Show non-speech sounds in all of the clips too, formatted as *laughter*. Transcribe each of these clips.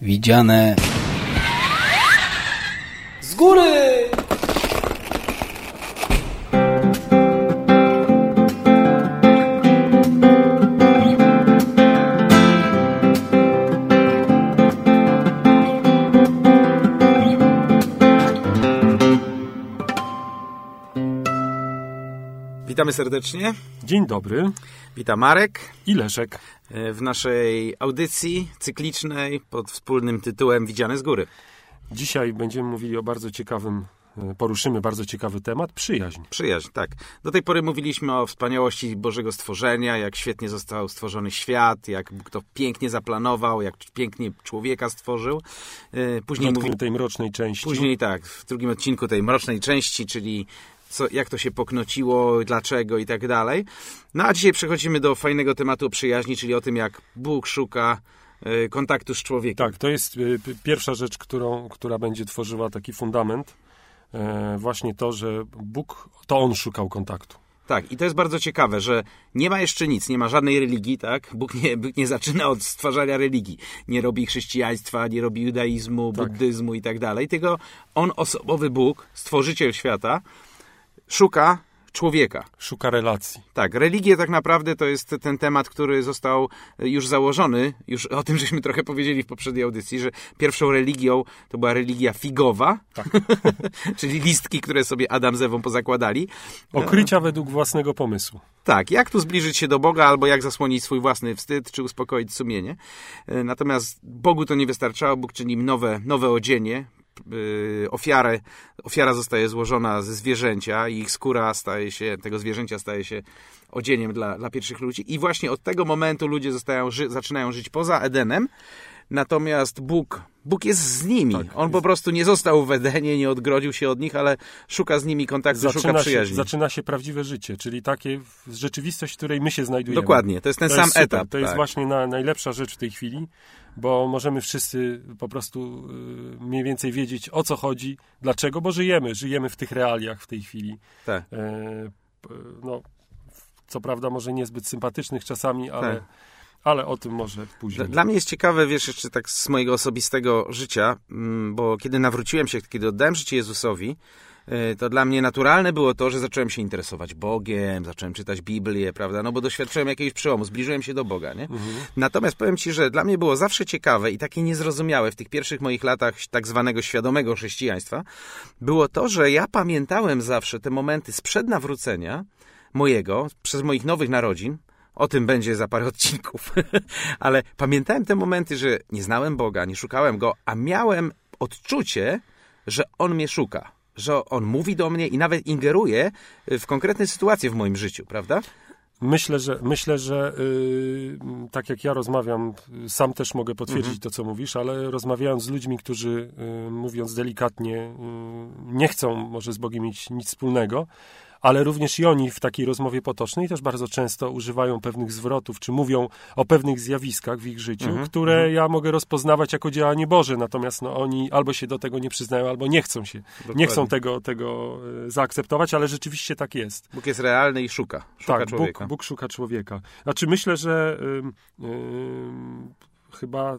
Widziane Witamy serdecznie. Dzień dobry. Witam Marek I Leszek. e, w naszej audycji cyklicznej pod wspólnym tytułem Widziane z góry. Dzisiaj będziemy mówili o bardzo ciekawym, e, poruszymy bardzo ciekawy temat przyjaźń. Przyjaźń, tak. Do tej pory mówiliśmy o wspaniałości Bożego stworzenia, jak świetnie został stworzony świat, jak Bóg to pięknie zaplanował, jak pięknie człowieka stworzył. E, Później, mówi, Dotknę tej mrocznej części. później tak, w drugim odcinku tej mrocznej części, czyli co, jak to się poknociło, dlaczego i tak dalej. No a dzisiaj przechodzimy do fajnego tematu o przyjaźni, czyli o tym, jak Bóg szuka e, kontaktu z człowiekiem. Tak, to jest p- pierwsza rzecz, którą, która będzie tworzyła taki fundament. E, właśnie to, że Bóg, to On szukał kontaktu. Tak, i to jest bardzo ciekawe, że nie ma jeszcze nic, nie ma żadnej religii, tak? Bóg nie, Bóg nie zaczyna od stwarzania religii. Nie robi chrześcijaństwa, nie robi judaizmu, Tak. buddyzmu i tak dalej. Tylko on, osobowy Bóg, stworzyciel świata, szuka człowieka. Szuka relacji. Tak, religie tak naprawdę to jest ten temat, który został już założony, już o tym żeśmy trochę powiedzieli w poprzedniej audycji, że pierwszą religią to była religia figowa, Tak. *laughs* czyli listki, które sobie Adam z Ewą pozakładali. Okrycia według własnego pomysłu. Tak, jak tu zbliżyć się do Boga, albo jak zasłonić swój własny wstyd, czy uspokoić sumienie. E, Natomiast Bogu to nie wystarczało, Bóg czyni im nowe, nowe odzienie, ofiarę, ofiara zostaje złożona ze zwierzęcia i ich skóra staje się, tego zwierzęcia staje się odzieniem dla, dla pierwszych ludzi. I właśnie od tego momentu ludzie zostają, ży, zaczynają żyć poza Edenem, natomiast Bóg, Bóg jest z nimi. Tak. On po prostu nie został w Edenie, nie odgrodził się od nich, ale szuka z nimi kontaktu, szuka Zaczyna się, przyjaźni. zaczyna się prawdziwe życie, czyli takie rzeczywistość, w której my się znajdujemy. Dokładnie, to jest ten to sam jest etap. To jest tak. właśnie na, najlepsza rzecz w tej chwili, bo możemy wszyscy po prostu y, mniej więcej wiedzieć o co chodzi, dlaczego, bo żyjemy, żyjemy w tych realiach w tej chwili. Tak. E, no, co prawda może niezbyt sympatycznych czasami, ale, Tak. ale o tym może później. dla mnie jest ciekawe, wiesz, jeszcze tak z mojego osobistego życia, mm, bo kiedy nawróciłem się, kiedy oddałem życie Jezusowi, to dla mnie naturalne było to, że zacząłem się interesować Bogiem, zacząłem czytać Biblię, prawda, no bo doświadczyłem jakiegoś przełomu, zbliżyłem się do Boga, nie? Natomiast powiem Ci, że dla mnie było zawsze ciekawe i takie niezrozumiałe w tych pierwszych moich latach tak zwanego świadomego chrześcijaństwa, było to, że ja pamiętałem zawsze te momenty sprzed nawrócenia mojego, przez moich nowych narodzin, o tym będzie za parę odcinków. *laughs* Ale pamiętałem te momenty, że nie znałem Boga, nie szukałem Go, a miałem odczucie, że On mnie szuka. Że On mówi do mnie i nawet ingeruje w konkretne sytuacje w moim życiu, prawda? Myślę, że, myślę, że y, tak jak ja rozmawiam, y, sam też mogę potwierdzić Mhm. to, co mówisz, ale rozmawiając z ludźmi, którzy, y, mówiąc delikatnie, y, nie chcą może z Bogiem mieć nic wspólnego, ale również i oni w takiej rozmowie potocznej też bardzo często używają pewnych zwrotów, czy mówią o pewnych zjawiskach w ich życiu, Mhm. które ja mogę rozpoznawać jako działanie Boże, natomiast no, oni albo się do tego nie przyznają, albo nie chcą się, nie chcą tego, tego y, zaakceptować, ale rzeczywiście tak jest. Bóg jest realny i szuka. Szuka Tak, człowieka. Bóg, Bóg szuka człowieka. Znaczy myślę, że ym, ym, chyba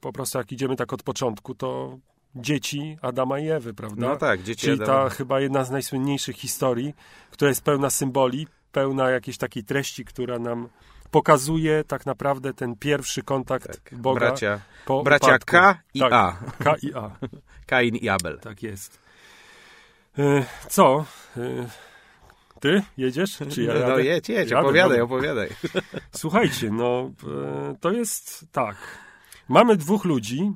po prostu jak idziemy tak od początku, to dzieci Adama i Ewy, prawda? No tak, dzieci Czyli Adama. ta chyba jedna z najsłynniejszych historii, która jest pełna symboli, pełna jakiejś takiej treści, która nam pokazuje tak naprawdę ten pierwszy kontakt Tak, Boga bracia, po bracia upadku. K i Tak. A. K i A. *laughs* Kain i Abel. Tak jest. Y, Co? Y, Ty jedziesz? Czy ja no jadę? jedź, jedź, Jadę, opowiadaj, opowiadaj. *laughs* Słuchajcie, no e, to jest tak. Mamy dwóch ludzi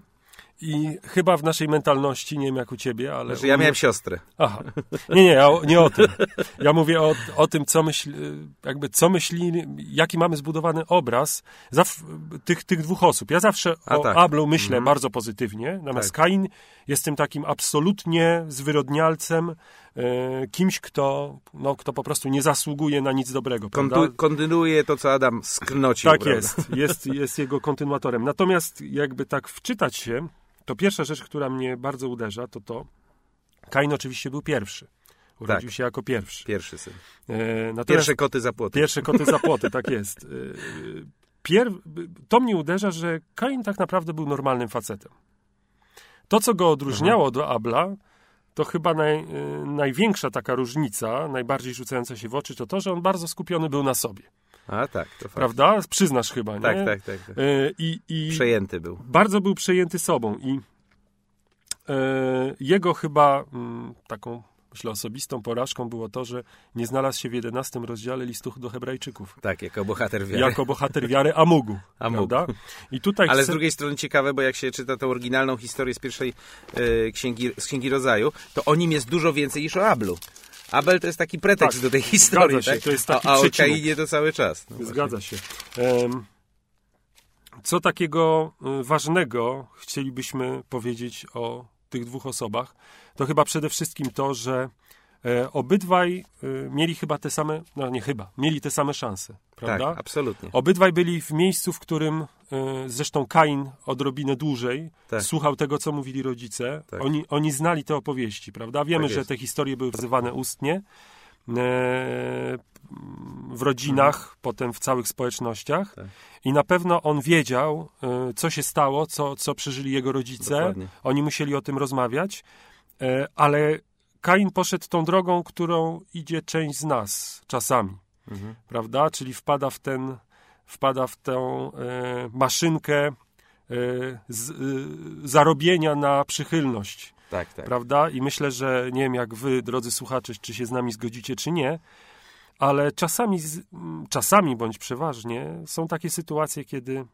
i chyba w naszej mentalności, nie wiem jak u ciebie, ale... Znaczy, ja miałem siostrę. Aha. Nie, nie, ja, nie o tym. Ja mówię o, o tym, co myśli, jakby co myśli, jaki mamy zbudowany obraz zaw, tych, tych dwóch osób. Ja zawsze A o tak. Ablu myślę bardzo pozytywnie, natomiast Tak. Kain jest tym takim absolutnie zwyrodnialcem, e, kimś, kto, no, kto po prostu nie zasługuje na nic dobrego. Kontu- kontynuuje to, co Adam sknocił. Tak prawda? jest, jest, jest jego kontynuatorem. Natomiast jakby tak wczytać się, to pierwsza rzecz, która mnie bardzo uderza, to to, Kain oczywiście był pierwszy. Urodził Tak. się jako pierwszy. Pierwszy syn. E, Pierwsze koty za płoty. Pierwsze koty za płoty, tak jest. E, pier... to mnie uderza, że Kain tak naprawdę był normalnym facetem. To, co go odróżniało do Abla, to chyba naj, y, największa taka różnica, najbardziej rzucająca się w oczy, to to, że on bardzo skupiony był na sobie. A tak, to fakt. Prawda? Przyznasz chyba, nie? Tak, tak, tak. tak. Y, I, i Przejęty był. bardzo był przejęty sobą i e, jego chyba mm, taką, myślę, osobistą porażką było to, że nie znalazł się w 11 rozdziale listu do Hebrajczyków. Tak, jako bohater wiary. Jako bohater wiary Amugu. *laughs* Amugu. Prawda? I tutaj Ale z drugiej strony ciekawe, bo jak się czyta tę oryginalną historię z pierwszej e, księgi, z księgi Rodzaju, to o nim jest dużo więcej niż o Ablu. Abel to jest taki pretekst Tak, do tej historii, zgadza się, tak? to jest taki a, a o. Kainie to cały czas. No Zgadza się. Em, Co takiego y, ważnego chcielibyśmy powiedzieć o tych dwóch osobach? To chyba przede wszystkim to, że e, obydwaj y, mieli chyba te same, no nie chyba, mieli te same szanse, prawda? Tak, absolutnie. Obydwaj byli w miejscu, w którym zresztą Kain odrobinę dłużej Tak. słuchał tego, co mówili rodzice. Tak. Oni, oni znali te opowieści, prawda? Wiemy, Tak że te historie były wzywane ustnie e, w rodzinach, potem w całych społecznościach. Mhm. Tak. I na pewno on wiedział, e, co się stało, co, co przeżyli jego rodzice. Dokładnie. Oni musieli o tym rozmawiać, e, ale Kain poszedł tą drogą, którą idzie część z nas czasami Mhm. prawda? Czyli wpada w ten, wpada w tę e, maszynkę e, z, e, zarobienia na przychylność, Tak, tak. prawda? I myślę, że nie wiem jak wy, drodzy słuchacze, czy się z nami zgodzicie, czy nie, ale czasami, czasami bądź przeważnie są takie sytuacje, kiedy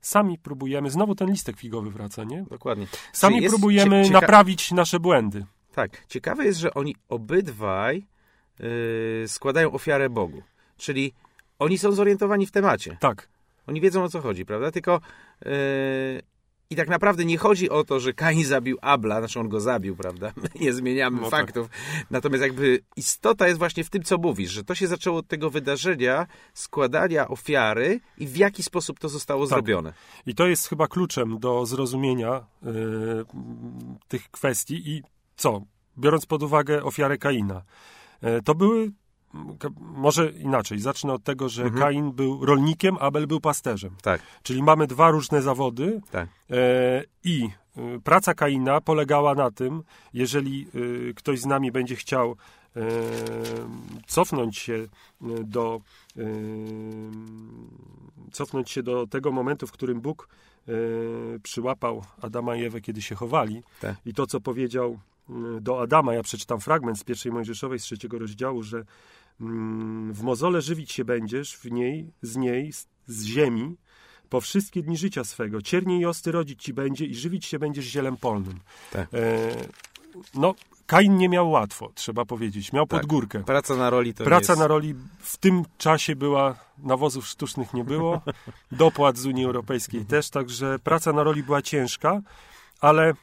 sami próbujemy, znowu ten listek figowy wraca, nie? Dokładnie. Sami próbujemy cie- cieka- naprawić nasze błędy. Tak. Ciekawe jest, że oni obydwaj yy, składają ofiarę Bogu. Czyli oni są zorientowani w temacie. Tak, Oni wiedzą o co chodzi, prawda? Tylko yy, i tak naprawdę nie chodzi o to, że Kain zabił Abla, znaczy on go zabił, prawda? *laughs* My nie zmieniamy No tak. faktów. Natomiast jakby istota jest właśnie w tym, co mówisz, że to się zaczęło od tego wydarzenia, składania ofiary i w jaki sposób to zostało Tak. zrobione. I to jest chyba kluczem do zrozumienia y, tych kwestii. I co? Biorąc pod uwagę ofiarę Kaina, y, to były. Może inaczej, zacznę od tego, że Mhm. Kain był rolnikiem, Abel był pasterzem. Tak, Czyli mamy dwa różne zawody tak. e, i y, praca Kaina polegała na tym, jeżeli y, ktoś z nami będzie chciał e, cofnąć się y, do y, cofnąć się do tego momentu, w którym Bóg e, przyłapał Adama i Ewę, kiedy się chowali Tak. i to, co powiedział do Adama, ja przeczytam fragment z pierwszej Mojżeszowej z trzeciego rozdziału, że w mozole żywić się będziesz w niej, z niej, z, ziemi, po wszystkie dni życia swego. Ciernie i osty rodzić ci będzie i żywić się będziesz zielem polnym. Tak. E, no, Kain nie miał łatwo, trzeba powiedzieć. Miał Tak. górkę. Praca na roli to Praca jest... na roli w tym czasie była, nawozów sztucznych nie było, *laughs* dopłat z Unii Europejskiej też, także praca na roli była ciężka, ale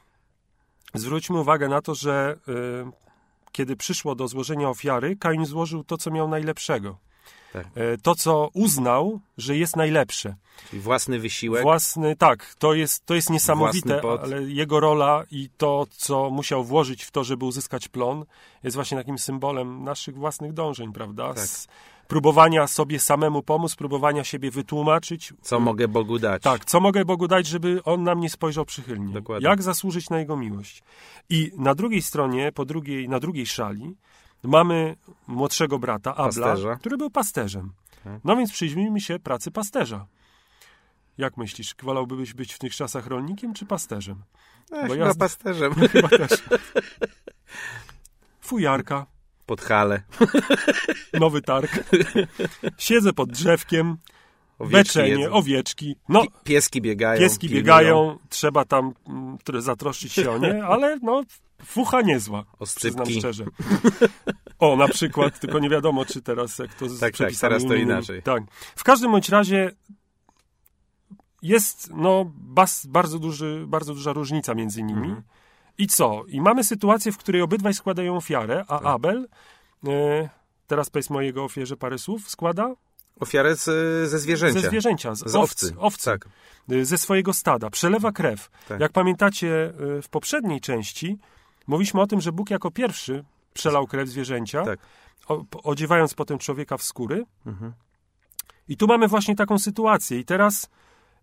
zwróćmy uwagę na to, że y, kiedy przyszło do złożenia ofiary, Kain złożył to, co miał najlepszego. Tak. E, To, co uznał, że jest najlepsze. Czyli własny wysiłek. Własny, tak, to jest, to jest niesamowite, ale jego rola i to, co musiał włożyć w to, żeby uzyskać plon, jest właśnie takim symbolem naszych własnych dążeń, prawda? Tak. Z próbowania sobie samemu pomóc, próbowania siebie wytłumaczyć. Co mogę Bogu dać? Tak, co mogę Bogu dać, żeby On na mnie spojrzał przychylnie? Dokładnie. Jak zasłużyć na Jego miłość? I na drugiej stronie, po drugiej, na drugiej szali, mamy młodszego brata, Abla, Pasterza. który był pasterzem. Tak. No więc przyjrzyjmy się pracy pasterza. Jak myślisz, wolałbyś być w tych czasach rolnikiem czy pasterzem? E, bo chyba ja- pasterzem. *laughs* Chyba też. Fujarka, Pod hale. nowy targ. Siedzę pod drzewkiem, Owieczki beczenie, jedzą. owieczki. No, Pi- Pieski biegają. pieski pilnują. biegają, trzeba tam mm, które zatroszczyć się o nie, *laughs* ale no, fucha niezła, przyznam Oscypki. szczerze. *laughs* O, na przykład, tylko nie wiadomo, czy teraz jak to z tak, przepisami teraz to inaczej. Tak. W każdym bądź razie jest no, bas, bardzo, duży, bardzo duża różnica między nimi. Mhm. I co? I mamy sytuację, w której obydwaj składają ofiarę, a Tak. Abel, e, teraz powiedzmy o jego ofierze parę słów, składa Ofiarę z, ze zwierzęcia. ze zwierzęcia, z, Z owcy, owcy. Tak. y, ze swojego stada, przelewa krew. Tak. Jak pamiętacie y, w poprzedniej części, mówiliśmy o tym, że Bóg jako pierwszy przelał krew zwierzęcia, Tak. o, odziewając potem człowieka w skóry. Mhm. I tu mamy właśnie taką sytuację. I teraz,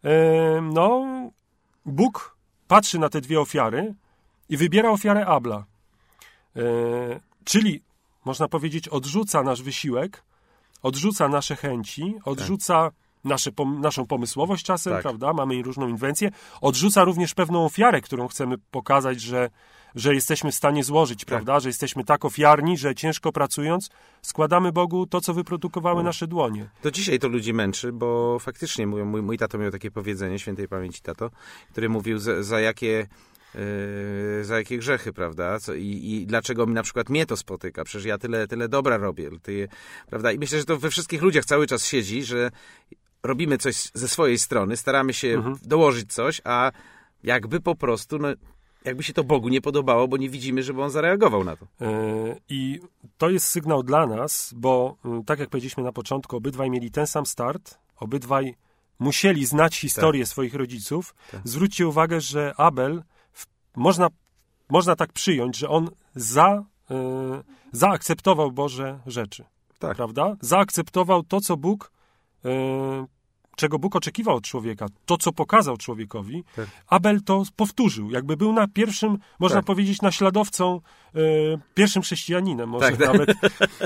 e, no, Bóg patrzy na te dwie ofiary i wybiera ofiarę Abla. E, czyli, można powiedzieć, odrzuca nasz wysiłek, odrzuca nasze chęci, odrzuca nasze, pom- naszą pomysłowość czasem, Tak. prawda? Mamy różną inwencję. Odrzuca również pewną ofiarę, którą chcemy pokazać, że, że jesteśmy w stanie złożyć, prawda? Że jesteśmy tak ofiarni, że ciężko pracując składamy Bogu to, co wyprodukowały nasze dłonie. Do dzisiaj to ludzi męczy, bo faktycznie mówią, mój, mój tato miał takie powiedzenie, świętej pamięci tato, który mówił za, za jakie yy, za jakie grzechy, prawda? Co, i, I dlaczego mi na przykład mnie to spotyka? Przecież ja tyle, tyle dobra robię, ty, prawda? I myślę, że to we wszystkich ludziach cały czas siedzi, że robimy coś ze swojej strony, staramy się Mhm. dołożyć coś, a jakby po prostu, no, jakby się to Bogu nie podobało, bo nie widzimy, żeby on zareagował na to. E, I to jest sygnał dla nas, bo y, tak jak powiedzieliśmy na początku, obydwaj mieli ten sam start, obydwaj musieli znać historię swoich rodziców. Tak. Zwróćcie uwagę, że Abel, można, można tak przyjąć, że on za, y, zaakceptował Boże rzeczy. Tak. Prawda? Zaakceptował to, co Bóg, y, czego Bóg oczekiwał od człowieka, to, co pokazał człowiekowi. Tak. Abel to powtórzył. Jakby był na pierwszym, można Tak. powiedzieć, naśladowcą, e, pierwszym chrześcijaninem, może Tak, nawet.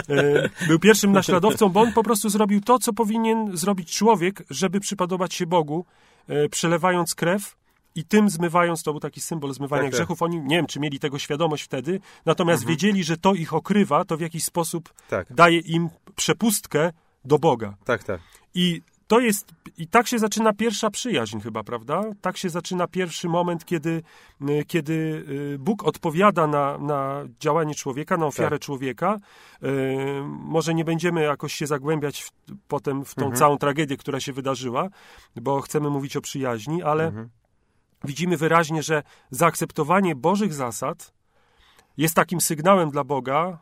E, był pierwszym *laughs* naśladowcą, bo on po prostu zrobił to, co powinien zrobić człowiek, żeby przypodobać się Bogu, e, przelewając krew i tym zmywając, to był taki symbol zmywania Tak, tak. grzechów. Oni, nie wiem, czy mieli tego świadomość wtedy, natomiast wiedzieli, że to ich okrywa, to w jakiś sposób Tak, daje im przepustkę do Boga. tak, tak. I to jest, i tak się zaczyna pierwsza przyjaźń chyba, prawda? Tak się zaczyna pierwszy moment, kiedy, y, kiedy y, Bóg odpowiada na, na działanie człowieka, na ofiarę Tak. człowieka. Y, Może nie będziemy jakoś się zagłębiać w, potem w tą Mhm. całą tragedię, która się wydarzyła, bo chcemy mówić o przyjaźni, ale Mhm. widzimy wyraźnie, że zaakceptowanie Bożych zasad jest takim sygnałem dla Boga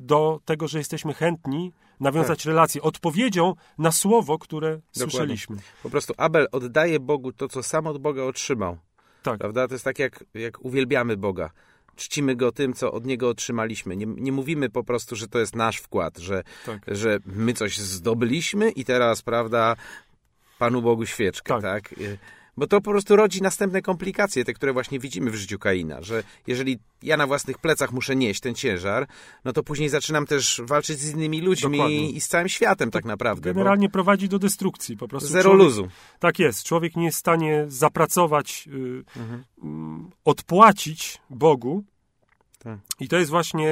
do tego, że jesteśmy chętni nawiązać Tak. relację, odpowiedzią na słowo, które słyszeliśmy. Po prostu Abel oddaje Bogu to, co sam od Boga otrzymał. Tak. Prawda? To jest tak, jak, jak uwielbiamy Boga. Czcimy Go tym, co od Niego otrzymaliśmy. Nie, nie mówimy po prostu, że to jest nasz wkład, że, Tak. że my coś zdobyliśmy i teraz, prawda, Panu Bogu świeczkę, Tak. tak? Bo to po prostu rodzi następne komplikacje, te, które właśnie widzimy w życiu Kaina, że jeżeli ja na własnych plecach muszę nieść ten ciężar, no to później zaczynam też walczyć z innymi ludźmi Dokładnie. i z całym światem tak naprawdę. Generalnie prowadzi do destrukcji. Po prostu Zero człowiek, luzu. Tak jest. Człowiek nie jest w stanie zapracować, y, Mhm. mm, odpłacić Bogu. Tak. I to jest właśnie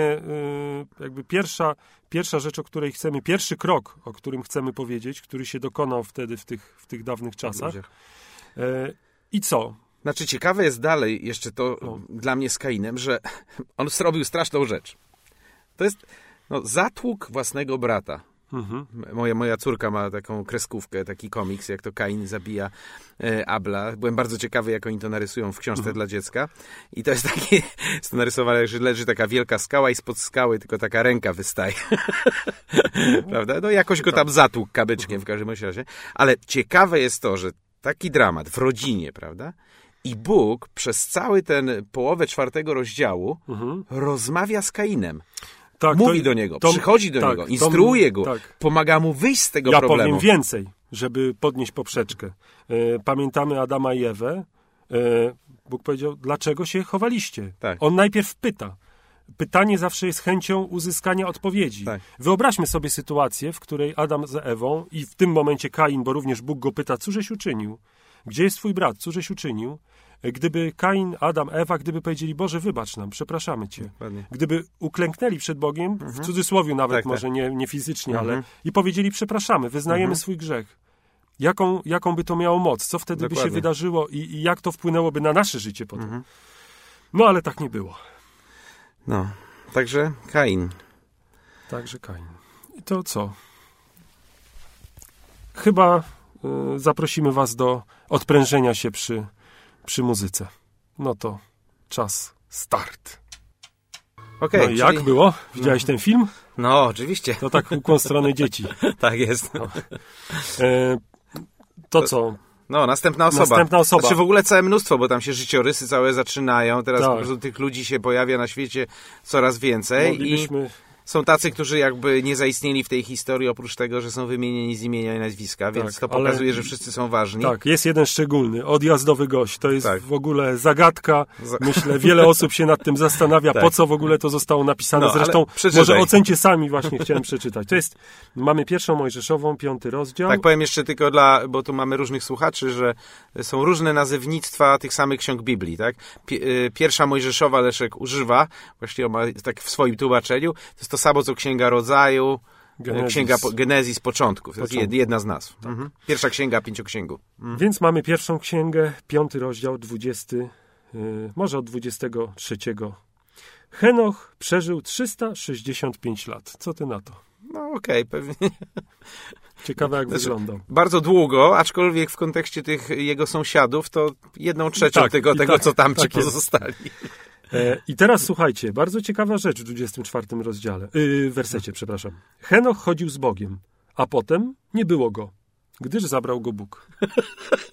y, jakby pierwsza, pierwsza rzecz, o której chcemy, pierwszy krok, o którym chcemy powiedzieć, który się dokonał wtedy w tych, w tych dawnych czasach. E, I co? Znaczy, ciekawe jest dalej jeszcze to No. dla mnie z Kainem, że *laughs* on zrobił straszną rzecz. To jest no, zatłuk własnego brata. Mhm. Moja, moja córka ma taką kreskówkę, taki komiks, jak to Kain zabija e, Abla. Byłem bardzo ciekawy, jak oni to narysują w książce Mhm. dla dziecka. I to jest takie, *laughs* jest to narysowane, że leży taka wielka skała i spod skały tylko taka ręka wystaje. *laughs* Prawda? No jakoś go tam zatłukł kabyczkiem w każdym bądź razie. Ale ciekawe jest to, że taki dramat w rodzinie, prawda? I Bóg przez cały ten połowę czwartego rozdziału Mhm. rozmawia z Kainem. Tak, Mówi to- do niego, to- przychodzi do tak, niego, instruuje go, tak. pomaga mu wyjść z tego Ja problemu. powiem więcej, żeby podnieść poprzeczkę. E, Pamiętamy Adama i Ewę. E, Bóg powiedział, dlaczego się chowaliście? Tak. On najpierw pyta. Pytanie zawsze jest chęcią uzyskania odpowiedzi. Tak. Wyobraźmy sobie sytuację, w której Adam z Ewą i w tym momencie Kain, bo również Bóg go pyta, cóżeś uczynił? Gdzie jest twój brat? Cóżeś uczynił? Gdyby Kain, Adam, Ewa, gdyby powiedzieli, Boże, wybacz nam, przepraszamy cię. Dokładnie. Gdyby uklęknęli przed Bogiem, w cudzysłowie nawet, Tak, tak. może nie, nie fizycznie, Mhm. ale i powiedzieli, przepraszamy, wyznajemy Mhm. swój grzech. Jaką, jaką by to miało moc? Co wtedy by się Dokładnie. wydarzyło i, i jak to wpłynęłoby na nasze życie potem? Mhm. No, ale tak nie było. No, także Kain. Także Kain. I to co? Chyba y, zaprosimy was do odprężenia się przy, przy muzyce. No to czas start. Okej, no czyli- jak było? Widziałeś ten film? No, oczywiście. To tak ukłon strony dzieci. *laughs* tak jest. E, to co? No, następna osoba. Następna osoba. Znaczy w ogóle całe mnóstwo, bo tam się życiorysy całe zaczynają. Teraz Tak. po prostu tych ludzi się pojawia na świecie coraz więcej i Moglibyśmy są tacy, którzy jakby nie zaistnieli w tej historii, oprócz tego, że są wymienieni z imienia i nazwiska, więc Tak, to ale- pokazuje, że wszyscy są ważni. Tak, jest jeden szczególny, odjazdowy gość. To jest Tak. w ogóle zagadka. Za- Myślę, wiele osób się nad tym zastanawia, *laughs* Tak. po co w ogóle to zostało napisane. No, ale Zresztą może ocencie sami właśnie chciałem przeczytać. To jest, mamy pierwszą Mojżeszową, piąty rozdział. Tak, powiem jeszcze tylko dla, bo tu mamy różnych słuchaczy, że są różne nazewnictwa tych samych ksiąg Biblii, tak? Y, Pierwsza Mojżeszowa Leszek używa, właściwie ma tak w swoim tłumaczeniu, to jest to samo co Księga Rodzaju, Genezis. Księga po, Genezis Początków, to jest Początku. jedna z nazw. Mhm. Pierwsza Księga Pięcioksięgu. Więc mamy pierwszą księgę, piąty rozdział, dwudziesty, yy, może od dwudziestego trzeciego. Henoch przeżył 365 lat. Co ty na to? No okej, pewnie. *laughs* Ciekawe jak Znaczy- wyglądał. Bardzo długo, aczkolwiek w kontekście tych jego sąsiadów to jedną trzecią tak, tego, tego tak, co tam ci tak jest. pozostali. E, I teraz słuchajcie, bardzo ciekawa rzecz w 24 rozdziale, yy, wersecie, przepraszam. Henoch chodził z Bogiem, a potem nie było go, gdyż zabrał go Bóg.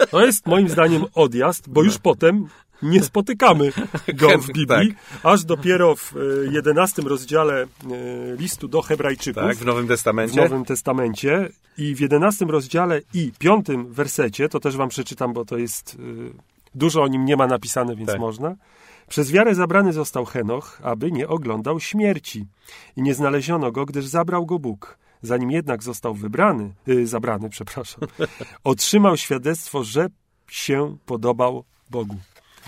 To jest moim zdaniem odjazd, bo już potem nie spotykamy go w *laughs* Biblii, aż dopiero w e, 11 rozdziale e, listu do Hebrajczyków. Tak, w Nowym w Testamencie. Nowym Testamencie i w 11 rozdziale i 5 wersecie, to też wam przeczytam, bo to jest y, dużo o nim nie ma napisane, więc Tak. można. Przez wiarę zabrany został Henoch, aby nie oglądał śmierci. I nie znaleziono go, gdyż zabrał go Bóg. Zanim jednak został wybrany, y, zabrany, *laughs* przepraszam, otrzymał świadectwo, że się podobał Bogu.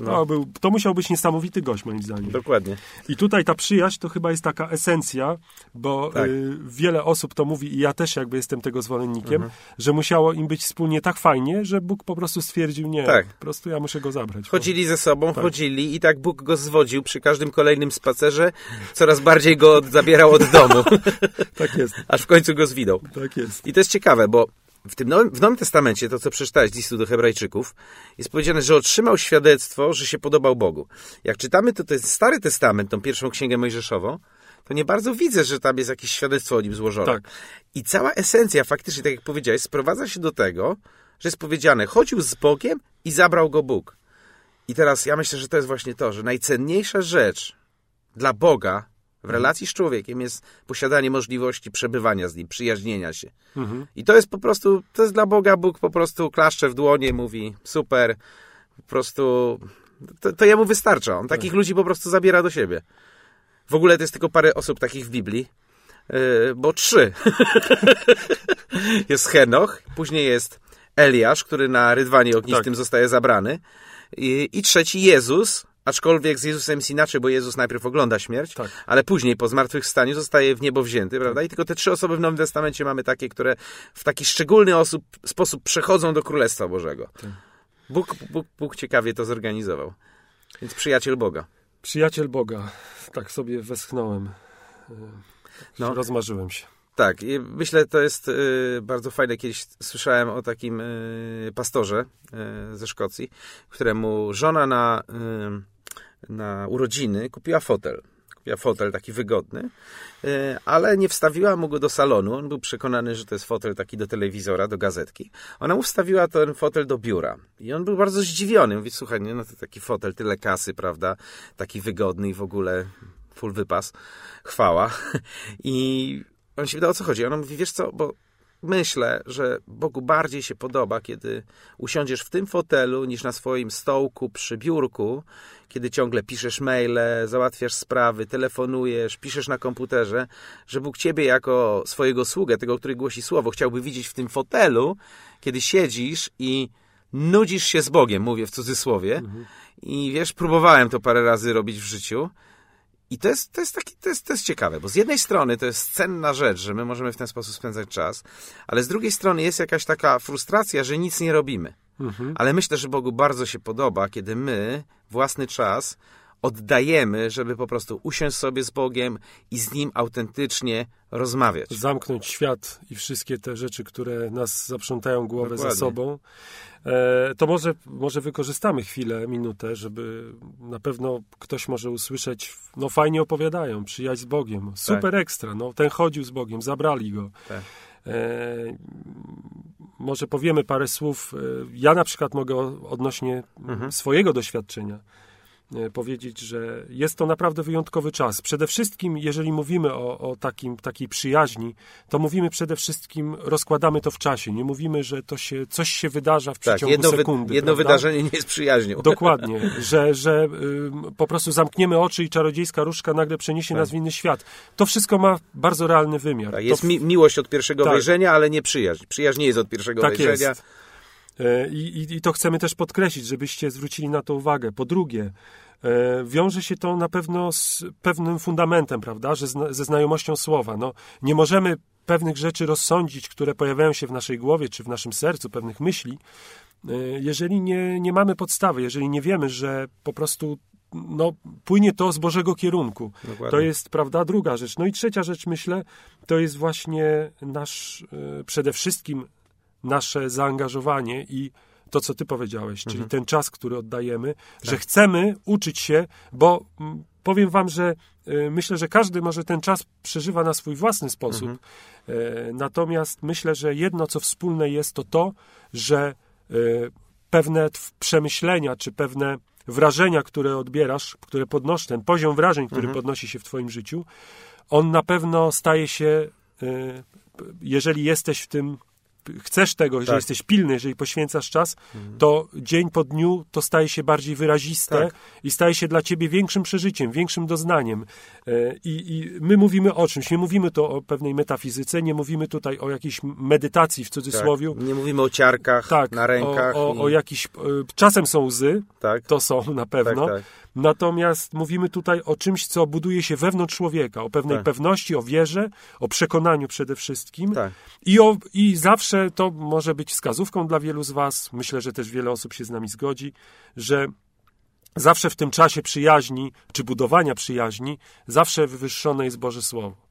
To, był, to musiał być niesamowity gość, moim zdaniem. Dokładnie. I tutaj ta przyjaźń to chyba jest taka esencja, bo Tak. y, wiele osób to mówi, i ja też jakby jestem tego zwolennikiem, Mhm. że musiało im być wspólnie tak fajnie, że Bóg po prostu stwierdził, nie, Tak. po prostu ja muszę go zabrać. Chodzili ze sobą, Tak. chodzili i tak Bóg go zwodził przy każdym kolejnym spacerze, coraz bardziej go zabierał od domu, *laughs* Tak jest, aż w końcu go zwinął. tak jest. I to jest ciekawe, bo w tym nowym, w Nowym Testamencie, to co przeczytałeś z listu do Hebrajczyków, jest powiedziane, że otrzymał świadectwo, że się podobał Bogu. Jak czytamy to, to jest Stary Testament, tą pierwszą księgę Mojżeszową, to nie bardzo widzę, że tam jest jakieś świadectwo o nim złożone. Tak. I cała esencja, faktycznie, tak jak powiedziałeś, sprowadza się do tego, że jest powiedziane, chodził z Bogiem i zabrał go Bóg. I teraz ja myślę, że to jest właśnie to, że najcenniejsza rzecz dla Boga w relacji z człowiekiem jest posiadanie możliwości przebywania z nim, przyjaźnienia się. Mhm. I to jest po prostu, to jest dla Boga, Bóg po prostu klaszcze w dłonie, mówi super, po prostu, to, to jemu wystarcza. On takich ludzi po prostu zabiera do siebie. W ogóle to jest tylko parę osób takich w Biblii, yy, bo trzy. *laughs* jest Henoch, później jest Eliasz, który na rydwanie ognistym Tak. zostaje zabrany I, i trzeci Jezus, aczkolwiek z Jezusem jest inaczej, bo Jezus najpierw ogląda śmierć, Tak. ale później po zmartwychwstaniu zostaje w niebo wzięty, prawda? I tylko te trzy osoby w Nowym Testamencie mamy takie, które w taki szczególny osób, sposób przechodzą do Królestwa Bożego. Bóg, Bóg, Bóg ciekawie to zorganizował. Więc przyjaciel Boga. Przyjaciel Boga, tak sobie westchnąłem. E, No. Rozmarzyłem się. Tak, myślę, to jest y, bardzo fajne. Kiedyś słyszałem o takim y, pastorze y, ze Szkocji, któremu żona na, na urodziny kupiła fotel. Kupiła fotel taki wygodny, ale nie wstawiła mu go do salonu. On był przekonany, że to jest fotel taki do telewizora, do gazetki. Ona mu wstawiła ten fotel do biura. I on był bardzo zdziwiony. Mówi, słuchaj, nie, no to taki fotel, tyle kasy, prawda? Taki wygodny i w ogóle full wypas. Chwała. *laughs* I on się pyta, o co chodzi. Ona mówi, wiesz co, bo myślę, że Bogu bardziej się podoba, kiedy usiądziesz w tym fotelu, niż na swoim stołku przy biurku, kiedy ciągle piszesz maile, załatwiasz sprawy, telefonujesz, piszesz na komputerze, że Bóg ciebie jako swojego sługę, tego, który głosi słowo, chciałby widzieć w tym fotelu, kiedy siedzisz i nudzisz się z Bogiem, mówię w cudzysłowie. I wiesz, próbowałem to parę razy robić w życiu. I to jest, to, jest taki, to, jest, to jest ciekawe, bo z jednej strony to jest cenna rzecz, że my możemy w ten sposób spędzać czas, ale z drugiej strony jest jakaś taka frustracja, że nic nie robimy. Mhm. Ale myślę, że Bogu bardzo się podoba, kiedy my własny czas oddajemy, żeby po prostu usiąść sobie z Bogiem i z Nim autentycznie rozmawiać. zamknąć świat i wszystkie te rzeczy, które nas zaprzątają głowę Dokładnie. za sobą, e, to może, może wykorzystamy chwilę, minutę, żeby na pewno ktoś może usłyszeć, no fajnie opowiadają, przyjaźń z Bogiem, super ekstra, no ten chodził z Bogiem, zabrali go. Tak. E, może powiemy parę słów. E, Ja na przykład mogę odnośnie Mhm. swojego doświadczenia. E, powiedzieć, że jest to naprawdę wyjątkowy czas. Przede wszystkim, jeżeli mówimy o, o takim, takiej przyjaźni, to mówimy przede wszystkim, rozkładamy to w czasie. Nie mówimy, że to się, coś się wydarza w Tak, przeciągu jedno, wy, sekundy. jedno prawda? wydarzenie nie jest przyjaźnią. *laughs* Dokładnie, że, że ym, po prostu zamkniemy oczy i czarodziejska różdżka nagle przeniesie nas w inny świat. To wszystko ma bardzo realny wymiar. Tak, jest mi, miłość od pierwszego Tak. wejrzenia, ale nie przyjaźń. Przyjaźń nie jest od pierwszego Tak wejrzenia. jest. E, I, i, to chcemy też podkreślić, żebyście zwrócili na to uwagę. Po drugie, e, wiąże się to na pewno z pewnym fundamentem, prawda, że zna, ze znajomością słowa. No, nie możemy pewnych rzeczy rozsądzić, które pojawiają się w naszej głowie czy w naszym sercu, pewnych myśli, e, jeżeli nie, nie mamy podstawy, jeżeli nie wiemy, że po prostu no, płynie to z Bożego kierunku. Dokładnie. To jest, prawda, druga rzecz. No i trzecia rzecz, myślę, to jest właśnie nasz, przede wszystkim nasze zaangażowanie i to, co ty powiedziałeś, czyli ten czas, który oddajemy, że chcemy uczyć się, bo mm, powiem wam, że e, myślę, że każdy może ten czas przeżywa na swój własny sposób. E, Natomiast myślę, że jedno, co wspólne jest, to to, że e, pewne przemyślenia, czy pewne wrażenia, które odbierasz, które podnosz, ten poziom wrażeń, który podnosi się w twoim życiu, on na pewno staje się, e, jeżeli jesteś w tym, chcesz tego, jeżeli Tak. jesteś pilny, jeżeli poświęcasz czas, to dzień po dniu to staje się bardziej wyraziste Tak. i staje się dla ciebie większym przeżyciem, większym doznaniem. E, I, I my mówimy o czymś, nie mówimy to o pewnej metafizyce, nie mówimy tutaj o jakiejś medytacji w tak. cudzysłowie. Nie mówimy o ciarkach Tak, na rękach. o, o, i... o e, czasem są łzy, tak, to są na pewno. Natomiast mówimy tutaj o czymś, co buduje się wewnątrz człowieka, o pewnej Tak. pewności, o wierze, o przekonaniu przede wszystkim. Tak. I, o, I zawsze to może być wskazówką dla wielu z Was, myślę, że też wiele osób się z nami zgodzi, że zawsze w tym czasie przyjaźni, czy budowania przyjaźni, zawsze wywyższone jest Boże Słowo.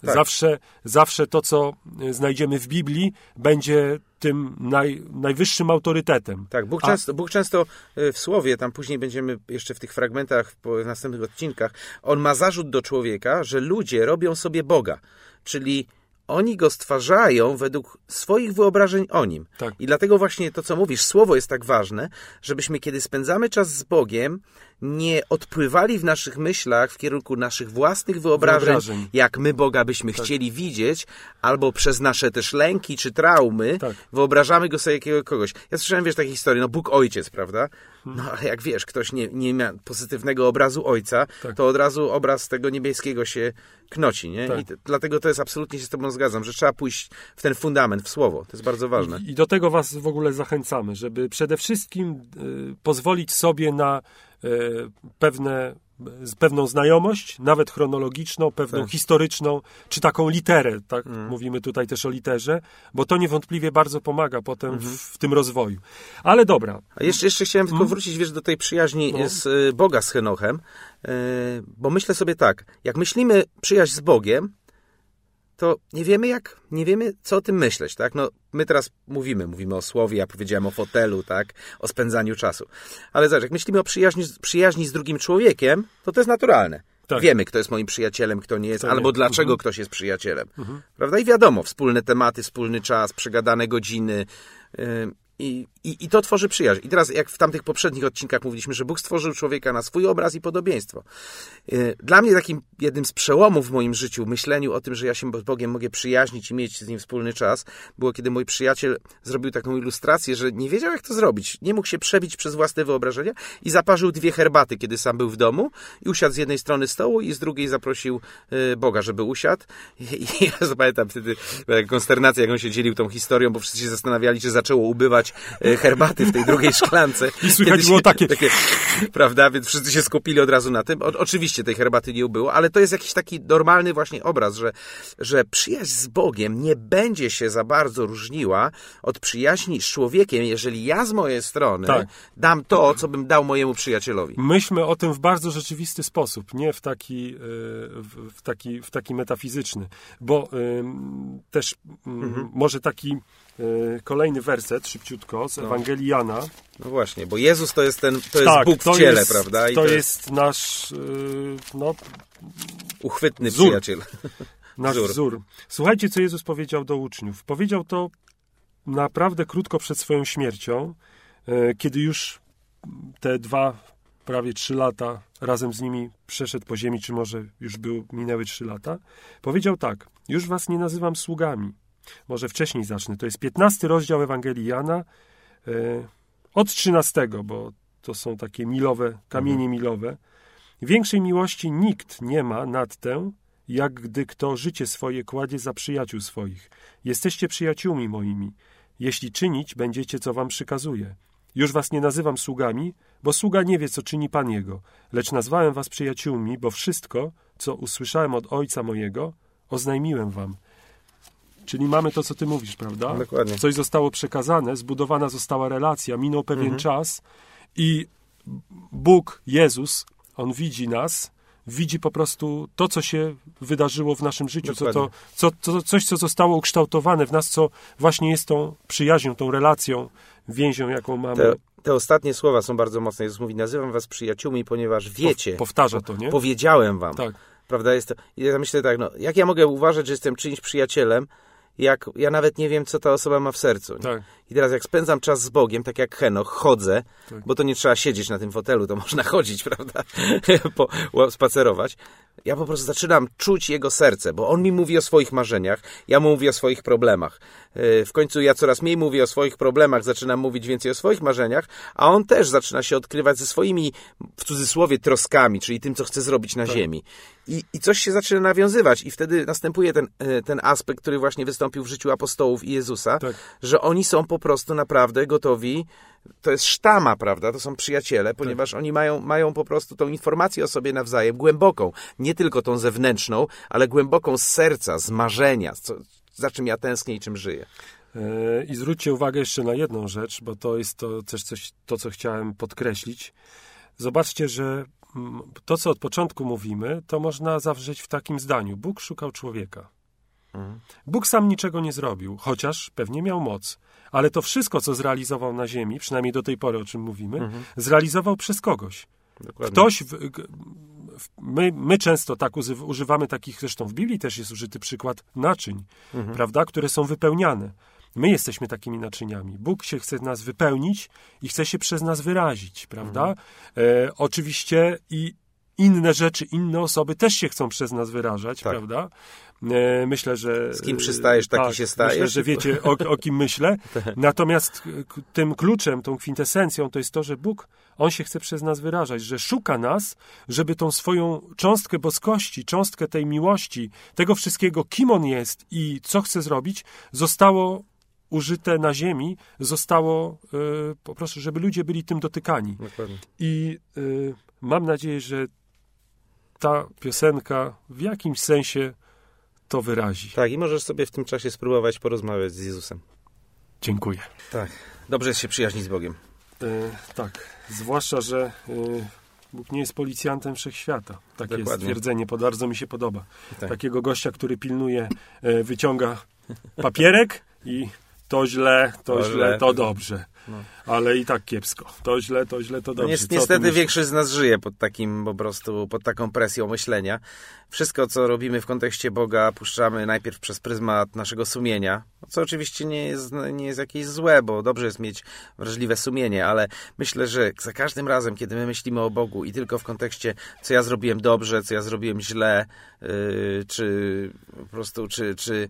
Tak. Zawsze, zawsze to, co y, znajdziemy w Biblii, będzie tym naj, najwyższym autorytetem. Tak, Bóg A- często, Bóg często y, w słowie, tam później będziemy jeszcze w tych fragmentach, w następnych odcinkach, on ma zarzut do człowieka, że ludzie robią sobie Boga, czyli oni go stwarzają według swoich wyobrażeń o nim. Tak. I dlatego właśnie to, co mówisz, słowo jest tak ważne, żebyśmy, kiedy spędzamy czas z Bogiem, nie odpływali w naszych myślach w kierunku naszych własnych wyobrażeń, Wyobrażeń. jak my Boga byśmy chcieli widzieć, albo przez nasze też lęki czy traumy, Tak. wyobrażamy go sobie jakiego kogoś. Ja słyszałem, wiesz, takie historie, no Bóg Ojciec, prawda? No ale jak wiesz, ktoś nie, nie ma pozytywnego obrazu Ojca, Tak. to od razu obraz tego niebieskiego się knoci, nie? Tak. I dlatego to jest absolutnie się z tobą zgadzam, że trzeba pójść w ten fundament, w słowo. To jest bardzo ważne. I, I do tego Was w ogóle zachęcamy, żeby przede wszystkim y, pozwolić sobie na pewne, z pewną znajomość, nawet chronologiczną, pewną Tak. historyczną, czy taką literę, tak? Mówimy tutaj też o literze, bo to niewątpliwie bardzo pomaga potem w, w tym rozwoju. Ale dobra, A jeszcze, jeszcze chciałem tylko wrócić, wiesz, do tej przyjaźni Mhm. No. z y, Boga z Henochem, y, bo myślę sobie tak, jak myślimy przyjaźń z Bogiem, to nie wiemy jak, nie wiemy co o tym myśleć, tak? No, my teraz mówimy, mówimy o słowie, ja powiedziałem o fotelu, tak? O spędzaniu czasu. Ale zobacz, jak myślimy o przyjaźni, przyjaźni z drugim człowiekiem, to to jest naturalne. Tak. Wiemy, kto jest moim przyjacielem, kto nie jest, Kto nie. albo dlaczego Mhm. ktoś jest przyjacielem. Prawda? I wiadomo, wspólne tematy, wspólny czas, przegadane godziny. I, i, I to tworzy przyjaźń. I teraz, jak w tamtych poprzednich odcinkach mówiliśmy, że Bóg stworzył człowieka na swój obraz i podobieństwo. Yy, Dla mnie takim jednym z przełomów w moim życiu, myśleniu o tym, że ja się z Bogiem mogę przyjaźnić i mieć z Nim wspólny czas, było kiedy mój przyjaciel zrobił taką ilustrację, że nie wiedział, jak to zrobić. Nie mógł się przebić przez własne wyobrażenia i zaparzył dwie herbaty, kiedy sam był w domu i usiadł z jednej strony stołu i z drugiej zaprosił yy, Boga, żeby usiadł. I, i ja zapamiętam wtedy była taka konsternacja, jak on się dzielił tą historią, bo wszyscy się zastanawiali, czy zaczęło ubywać yy, herbaty w tej drugiej *laughs* szklance. I słychać Kiedy było się- takie- Prawda? Więc wszyscy się skupili od razu na tym. O, oczywiście tej herbaty nie ubyło, ale to jest jakiś taki normalny właśnie obraz, że, że przyjaźń z Bogiem nie będzie się za bardzo różniła od przyjaźni z człowiekiem, jeżeli ja z mojej strony Tak. dam to, co bym dał mojemu przyjacielowi. Myślmy o tym w bardzo rzeczywisty sposób, nie w taki, y, w, taki, w taki metafizyczny, bo też Mhm. może taki kolejny werset, szybciutko, z Ewangelii Jana. No właśnie, bo Jezus to jest ten, to jest Bóg w Tak, to ciele, jest, prawda? I to, jest nasz, y, no, uchwytny wzór. przyjaciel. *laughs* nasz Wzór. wzór. Słuchajcie, co Jezus powiedział do uczniów. Powiedział to naprawdę krótko przed swoją śmiercią, e, kiedy już te dwa prawie trzy lata razem z nimi przeszedł po ziemi, czy może już był, minęły trzy lata, powiedział tak: Już was nie nazywam sługami. Może wcześniej zacznę. To jest 15 rozdział Ewangelii Jana, e, od 13, bo to są takie milowe, kamienie Mhm. milowe. Większej miłości nikt nie ma nad tę, jak gdy kto życie swoje kładzie za przyjaciół swoich. Jesteście przyjaciółmi moimi, jeśli czynić będziecie, co wam przykazuje. Już was nie nazywam sługami, bo sługa nie wie, co czyni Pan jego, lecz nazwałem was przyjaciółmi, bo wszystko, co usłyszałem od Ojca mojego, oznajmiłem wam. Czyli mamy to, co ty mówisz, prawda? Dokładnie. Coś zostało przekazane, zbudowana została relacja, minął pewien Mhm. czas i Bóg, Jezus, On widzi nas, widzi po prostu to, co się wydarzyło w naszym życiu, co to, co, co, coś, co zostało ukształtowane w nas, co właśnie jest tą przyjaźnią, tą relacją, więzią, jaką mamy. Te, te ostatnie słowa są bardzo mocne. Jezus mówi, nazywam was przyjaciółmi, ponieważ wiecie, Pow- Powtarza to, nie? powiedziałem wam. Tak. Prawda? Jest to, I ja myślę tak, no, jak ja mogę uważać, że jestem czyimś przyjacielem, jak ja nawet nie wiem, co ta osoba ma w sercu. Tak. I teraz jak spędzam czas z Bogiem, tak jak Henoch, chodzę, Tak. bo to nie trzeba siedzieć na tym fotelu, to *laughs* można chodzić, prawda? po, spacerować. Ja po prostu zaczynam czuć jego serce, bo on mi mówi o swoich marzeniach, ja mu mówię o swoich problemach. Yy, W końcu ja coraz mniej mówię o swoich problemach, zaczynam mówić więcej o swoich marzeniach, a on też zaczyna się odkrywać ze swoimi, w cudzysłowie, troskami, czyli tym, co chce zrobić na Tak. ziemi. I, I coś się zaczyna nawiązywać i wtedy następuje ten, e, ten aspekt, który właśnie wystąpił w życiu apostołów i Jezusa, Tak. że oni są po prostu naprawdę gotowi. To jest sztama, prawda? To są przyjaciele, ponieważ oni mają, mają po prostu tą informację o sobie nawzajem głęboką. Nie tylko tą zewnętrzną, ale głęboką z serca, z marzenia, co, za czym ja tęsknię i czym żyję. E, I zwróćcie uwagę jeszcze na jedną rzecz, bo to jest to też coś, to, co chciałem podkreślić. Zobaczcie, że to, co od początku mówimy, to można zawrzeć w takim zdaniu. Bóg szukał człowieka. Mhm. Bóg sam niczego nie zrobił, chociaż pewnie miał moc. Ale to wszystko, co zrealizował na ziemi, przynajmniej do tej pory, o czym mówimy, Mhm. zrealizował przez kogoś. Dokładnie. Ktoś, w, w, my, my często tak używamy takich, zresztą w Biblii też jest użyty przykład naczyń, Mhm. prawda, które są wypełniane. My jesteśmy takimi naczyniami. Bóg się chce nas wypełnić i chce się przez nas wyrazić, prawda? E, oczywiście i inne rzeczy, inne osoby też się chcą przez nas wyrażać, Tak. prawda? E, myślę, że... Z kim przystajesz, taki się stajesz. Myślę, że wiecie, o, o kim myślę. *laughs* Natomiast k- tym kluczem, tą kwintesencją to jest to, że Bóg, On się chce przez nas wyrażać, że szuka nas, żeby tą swoją cząstkę boskości, cząstkę tej miłości, tego wszystkiego, kim On jest i co chce zrobić, zostało użyte na ziemi, zostało e, po prostu, żeby ludzie byli tym dotykani. Dokładnie. I y, mam nadzieję, że ta piosenka w jakimś sensie to wyrazi. Tak, i możesz sobie w tym czasie spróbować porozmawiać z Jezusem. Dziękuję. Tak. Dobrze jest się przyjaźnić z Bogiem. Y, tak, zwłaszcza, że y, Bóg nie jest policjantem wszechświata. Takie jest Dokładnie. stwierdzenie, pod- bardzo mi się podoba. Tak. Takiego gościa, który pilnuje, y, wyciąga papierek i to źle, to, To źle, źle. to dobrze. No. Ale i tak kiepsko. To źle, to źle, to No dobrze. ty niestety większość z nas żyje pod takim po prostu, pod taką presją myślenia. Wszystko, co robimy w kontekście Boga, puszczamy najpierw przez pryzmat naszego sumienia, co oczywiście nie jest, nie jest jakieś złe, bo dobrze jest mieć wrażliwe sumienie, ale myślę, że za każdym razem, kiedy my myślimy o Bogu i tylko w kontekście, co ja zrobiłem dobrze, co ja zrobiłem źle, yy, czy po prostu, czy, czy,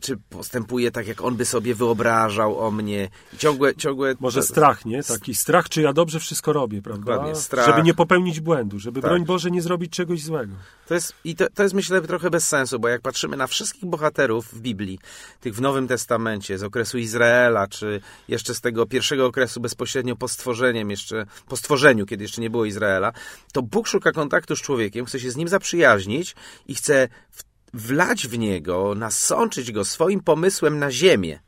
czy postępuję tak, jak On by sobie wyobrażał o mnie. Ciągłe, ciągłe... Może strach, nie? Taki strach, czy ja dobrze wszystko robię, prawda? Dokładnie, strach. Żeby nie popełnić błędu, żeby, Tak. broń Boże, nie zrobić czegoś złego. To jest, I to, to jest, myślę, trochę bez sensu, bo jak patrzymy na wszystkich bohaterów w Biblii, tych w Nowym Testamencie, z okresu Izraela, czy jeszcze z tego pierwszego okresu bezpośrednio po stworzeniem, jeszcze, po stworzeniu, kiedy jeszcze nie było Izraela, to Bóg szuka kontaktu z człowiekiem, chce się z nim zaprzyjaźnić i chce w, wlać w niego, nasączyć go swoim pomysłem na ziemię.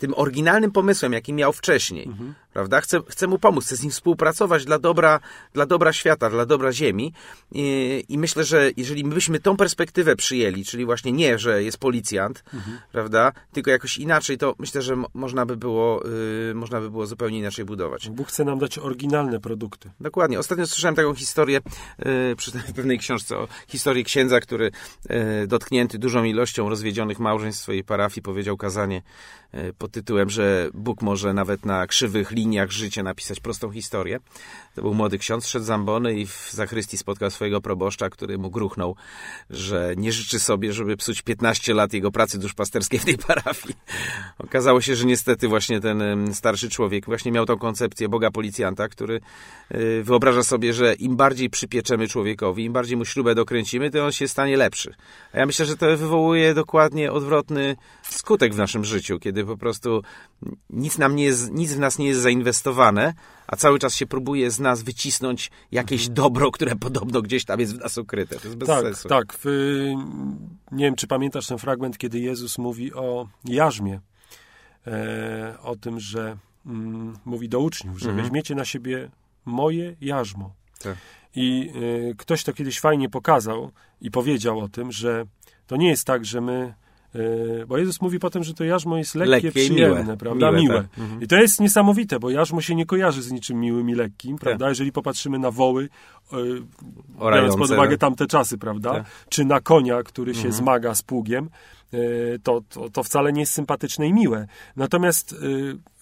Tym oryginalnym pomysłem, jaki miał wcześniej. Prawda? Chce, chce mu pomóc, chce z nim współpracować dla dobra, dla dobra świata, dla dobra ziemi. I, I myślę, że jeżeli my byśmy tą perspektywę przyjęli, czyli właśnie nie, że jest policjant, prawda, tylko jakoś inaczej, to myślę, że mo- można by było, y, można by było zupełnie inaczej budować. Bóg chce nam dać oryginalne produkty. Dokładnie. Ostatnio słyszałem taką historię y, przy tej- pewnej książce o historii księdza, który y, dotknięty dużą ilością rozwiedzionych małżeństw w swojej parafii powiedział kazanie y, pod tytułem, że Bóg może nawet na krzywych liniach życia napisać prostą historię. To był młody ksiądz, szedł z ambony i w zachrystii spotkał swojego proboszcza, który mu gruchnął, że nie życzy sobie, żeby psuć 15 lat jego pracy duszpasterskiej w tej parafii. Okazało się, że niestety właśnie ten starszy człowiek właśnie miał tą koncepcję Boga policjanta, który y, wyobraża sobie, że im bardziej przypieczemy człowiekowi, im bardziej mu śrubę dokręcimy, to on się stanie lepszy. A ja myślę, że to wywołuje dokładnie odwrotny skutek w naszym życiu, kiedy po prostu nic, nam nie jest, nic w nas nie jest zainwestowane, a cały czas się próbuje z nas wycisnąć jakieś dobro, które podobno gdzieś tam jest w nas ukryte. To jest bez tak, sensu. tak. W, nie wiem, czy pamiętasz ten fragment, kiedy Jezus mówi o jarzmie. E, o tym, że mm, mówi do uczniów, że Mhm. weźmiecie na siebie moje jarzmo. Tak. I e, ktoś to kiedyś fajnie pokazał i powiedział o tym, że to nie jest tak, że my. E, Bo Jezus mówi potem, że to jarzmo jest lekkie, Lekkie przyjemne, miłe. prawda? Miłe, Miłe. tak. Mhm. I to jest niesamowite, bo jarzmo się nie kojarzy z niczym miłym i lekkim, prawda? Jeżeli popatrzymy na woły, e, biorąc pod uwagę tak. tamte czasy, prawda? Tak. Czy na konia, który Mhm. się zmaga z pługiem, e, to, to, to wcale nie jest sympatyczne i miłe. Natomiast e,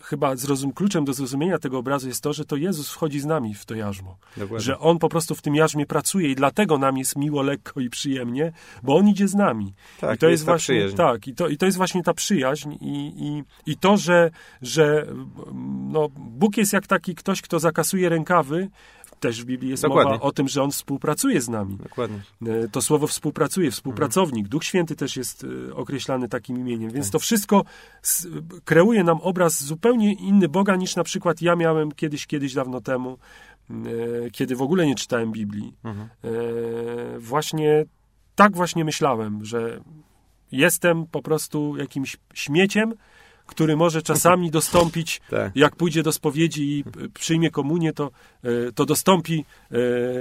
chyba zrozum, kluczem do zrozumienia tego obrazu jest to, że to Jezus wchodzi z nami w to jarzmo. Dokładnie. Że On po prostu w tym jarzmie pracuje i dlatego nam jest miło, lekko i przyjemnie, bo On idzie z nami. Tak, I to jest jest właśnie przyjaźń. tak, i to, i to jest właśnie ta przyjaźń i, i, i to, że, że no, Bóg jest jak taki ktoś, kto zakasuje rękawy. Też w Biblii jest Dokładnie. mowa o tym, że On współpracuje z nami. Dokładnie. E, To słowo współpracuje, współpracownik. Mhm. Duch Święty też jest e, określany takim imieniem. Tak. Więc to wszystko kreuje nam obraz zupełnie inny Boga niż na przykład ja miałem kiedyś, kiedyś dawno temu, e, kiedy w ogóle nie czytałem Biblii. Mhm. Właśnie tak właśnie myślałem, że jestem po prostu jakimś śmieciem, który może czasami *laughs* dostąpić, Tak. jak pójdzie do spowiedzi i przyjmie komunię, to, e, to dostąpi e,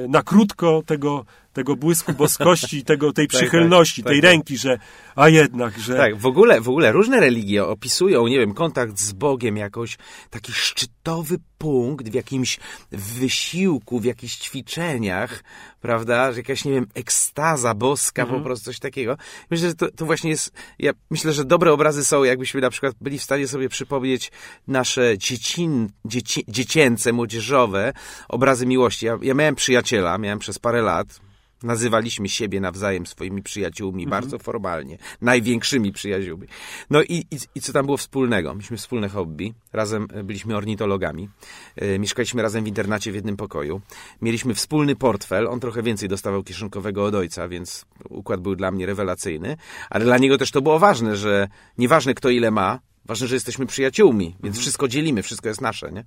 na krótko tego, tego błysku boskości, tego, tej *laughs* Tak, przychylności, tak, tej tak. ręki, że a jednak, że Tak, w ogóle, w ogóle różne religie opisują, nie wiem, kontakt z Bogiem jakoś taki szczytowy punkt w jakimś wysiłku, w jakichś ćwiczeniach, prawda, że jakaś, nie wiem, ekstaza boska, Mhm. po prostu coś takiego. Myślę, że to, to właśnie jest, ja myślę, że dobre obrazy są, jakbyśmy na przykład byli w stanie sobie przypomnieć nasze dziecin, dzieci, dziecięce, młodzieżowe obrazy miłości. Ja, ja miałem przyjaciela, miałem przez parę lat, Nazywaliśmy siebie nawzajem swoimi przyjaciółmi bardzo formalnie, największymi przyjaciółmi. No i, i, i co tam było wspólnego? Mieliśmy wspólne hobby, razem e, byliśmy ornitologami, e, mieszkaliśmy razem w internacie w jednym pokoju, mieliśmy wspólny portfel, on trochę więcej dostawał kieszonkowego od ojca, więc układ był dla mnie rewelacyjny, ale dla niego też to było ważne, że nieważne kto ile ma, Ważne, że jesteśmy przyjaciółmi, więc wszystko dzielimy, wszystko jest nasze, nie?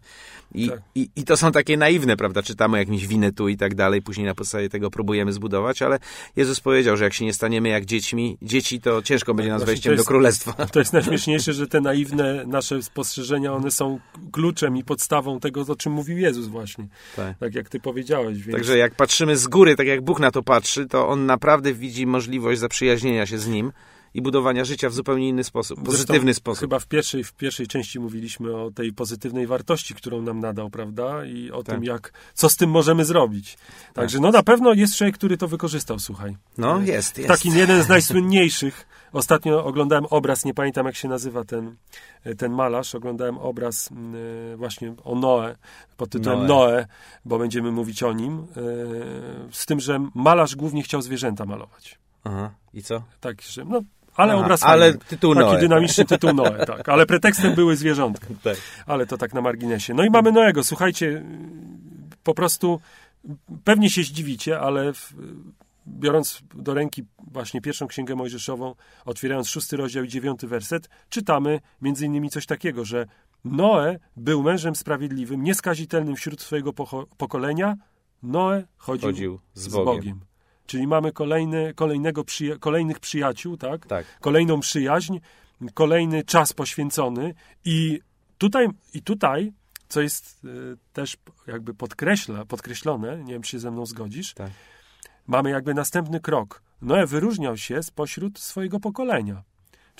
I, Tak. i, I to są takie naiwne, prawda? Czytamy jakimś winetu i tak dalej, później na podstawie tego próbujemy zbudować, ale Jezus powiedział, że jak się nie staniemy jak dziećmi, dzieci, to ciężko będzie nas wejściem jest- do królestwa. To jest najśmieszniejsze, że te naiwne nasze spostrzeżenia, one są kluczem i podstawą tego, o czym mówił Jezus właśnie. Tak. Tak jak ty powiedziałeś. Więc... Także jak patrzymy z góry, tak jak Bóg na to patrzy, to On naprawdę widzi możliwość zaprzyjaźnienia się z Nim i budowania życia w zupełnie inny sposób, pozytywny Zresztą sposób. Chyba w pierwszej, w pierwszej części mówiliśmy o tej pozytywnej wartości, którą nam nadał, prawda? I o Tak. tym, jak, co z tym możemy zrobić. Także no na pewno jest człowiek, który to wykorzystał, słuchaj. No, jest, jest. Taki jeden z najsłynniejszych. Ostatnio oglądałem obraz, nie pamiętam jak się nazywa ten, ten malarz. Oglądałem obraz mm, e, właśnie o Noe, pod tytułem Noe. Noe, bo będziemy mówić o nim. e, Z tym, że malarz głównie chciał zwierzęta malować. Aha. I co? Tak, że, no, ale Aha, obraz ale fajny. tytuł Taki Noe. dynamiczny tytuł Noe, tak. Ale pretekstem były zwierzątka. *laughs* Tak. Ale to tak na marginesie. No i mamy Noego. Słuchajcie, po prostu pewnie się zdziwicie, ale w, biorąc do ręki właśnie pierwszą księgę mojżeszową, otwierając szósty rozdział i dziewiąty werset, czytamy między innymi coś takiego, że Noe był mężem sprawiedliwym, nieskazitelnym wśród swojego pokolenia. Noe chodził, Chodził z z Bogiem. Czyli mamy kolejny, kolejnego przyja- kolejnych przyjaciół, tak? Tak. kolejną przyjaźń, kolejny czas poświęcony i tutaj, i tutaj co jest y, też jakby podkreśla, podkreślone, nie wiem, czy się ze mną zgodzisz, Tak. mamy jakby następny krok. Noe wyróżniał się spośród swojego pokolenia.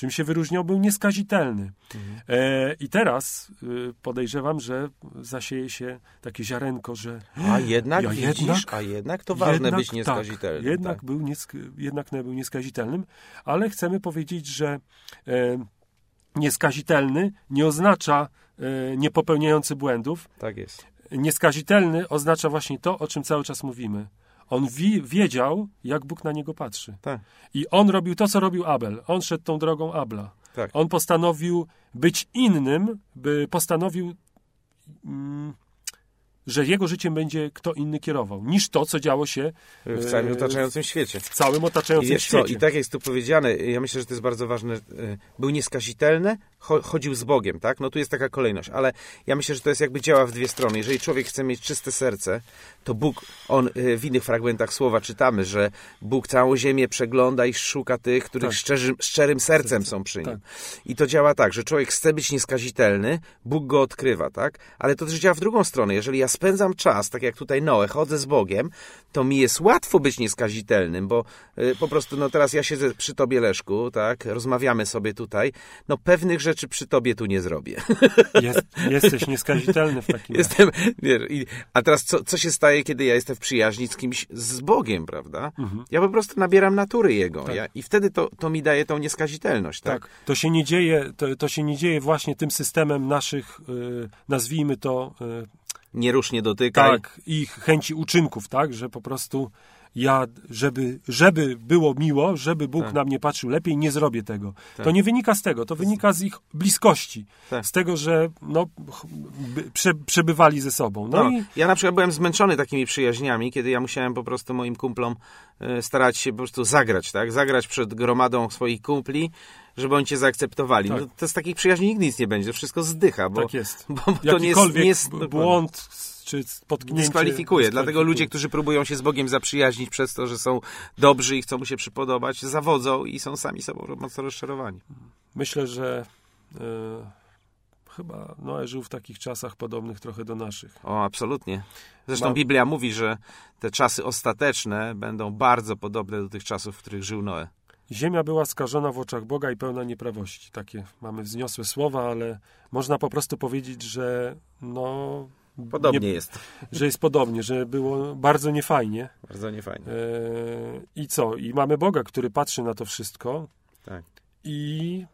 Czym się wyróżniał? Był nieskazitelny. Mhm. E, I teraz y, podejrzewam, że zasieje się takie ziarenko, że A jednak Ja widzisz, jednak- a jednak to ważne jednak, być nieskazitelnym. Tak, jednak, tak. był niesk- jednak był nieskazitelnym, ale chcemy powiedzieć, że e, nieskazitelny nie oznacza e, niepopełniający błędów. Tak jest. Nieskazitelny oznacza właśnie to, o czym cały czas mówimy. On wi- wiedział, jak Bóg na niego patrzy. Tak. I on robił to, co robił Abel. On szedł tą drogą Abla. Tak. On postanowił być innym, by postanowił, mm, że jego życiem będzie kto inny kierował, niż to, co działo się W całym e, otaczającym świecie. w całym I otaczającym wiesz co, świecie. i tak jest tu powiedziane, ja myślę, że to jest bardzo ważne, e, był nieskazitelny, chodził z Bogiem, tak? No tu jest taka kolejność, ale ja myślę, że to jest jakby działa w dwie strony. Jeżeli człowiek chce mieć czyste serce, to Bóg, on e, w innych fragmentach słowa czytamy, że Bóg całą ziemię przegląda i szuka tych, których Tak. szczerzy, szczerym sercem są przy nim. Tak. I to działa tak, że człowiek chce być nieskazitelny, Bóg go odkrywa, tak? Ale to też działa w drugą stronę. Jeżeli ja spędzam czas, tak jak tutaj Noe, chodzę z Bogiem, to mi jest łatwo być nieskazitelnym, bo y, po prostu, no teraz ja siedzę przy tobie, Leszku, tak? Rozmawiamy sobie tutaj. No pewnych rzeczy przy tobie tu nie zrobię. *laughs* Jest, jesteś nieskazitelny w takim razie. Jestem, wiesz, i, a teraz co, co się staje, kiedy ja jestem w przyjaźni z kimś, z Bogiem, prawda? Ja po prostu nabieram natury Jego Tak. ja, i wtedy to, to mi daje tą nieskazitelność, tak? Tak, to się nie dzieje, to, to się nie dzieje właśnie tym systemem naszych, y, nazwijmy to, y, Nie rusz, nie dotykaj. tak, ich chęci uczynków, tak, że po prostu ja, żeby, żeby było miło, żeby Bóg Tak. na mnie patrzył lepiej, nie zrobię tego. Tak. To nie wynika z tego, to wynika z ich bliskości, Tak. z tego, że no, prze, przebywali ze sobą. No, No, i Ja na przykład byłem zmęczony takimi przyjaźniami, kiedy ja musiałem po prostu moim kumplom e, starać się po prostu zagrać, tak? Zagrać przed gromadą swoich kumpli, żeby oni cię zaakceptowali. Tak. No, to z takich przyjaźni nigdy nic nie będzie, to wszystko zdycha, bo, tak jest. bo, bo to nie jest, nie jest błąd czy spotknięcie... dyskwalifikuje. Dlatego ludzie, którzy próbują się z Bogiem zaprzyjaźnić przez to, że są dobrzy i chcą mu się przypodobać, zawodzą i są sami sobą mocno rozczarowani. Myślę, że e, chyba Noe żył w takich czasach podobnych trochę do naszych. O, absolutnie. Zresztą Mam- Biblia mówi, że te czasy ostateczne będą bardzo podobne do tych czasów, w których żył Noe. Ziemia była skażona w oczach Boga i pełna nieprawości. Takie mamy wzniosłe słowa, ale można po prostu powiedzieć, że no... Podobnie nie- jest. Że jest podobnie, że było bardzo niefajnie. Bardzo niefajnie. E, I co? I mamy Boga, który patrzy na to wszystko Tak. i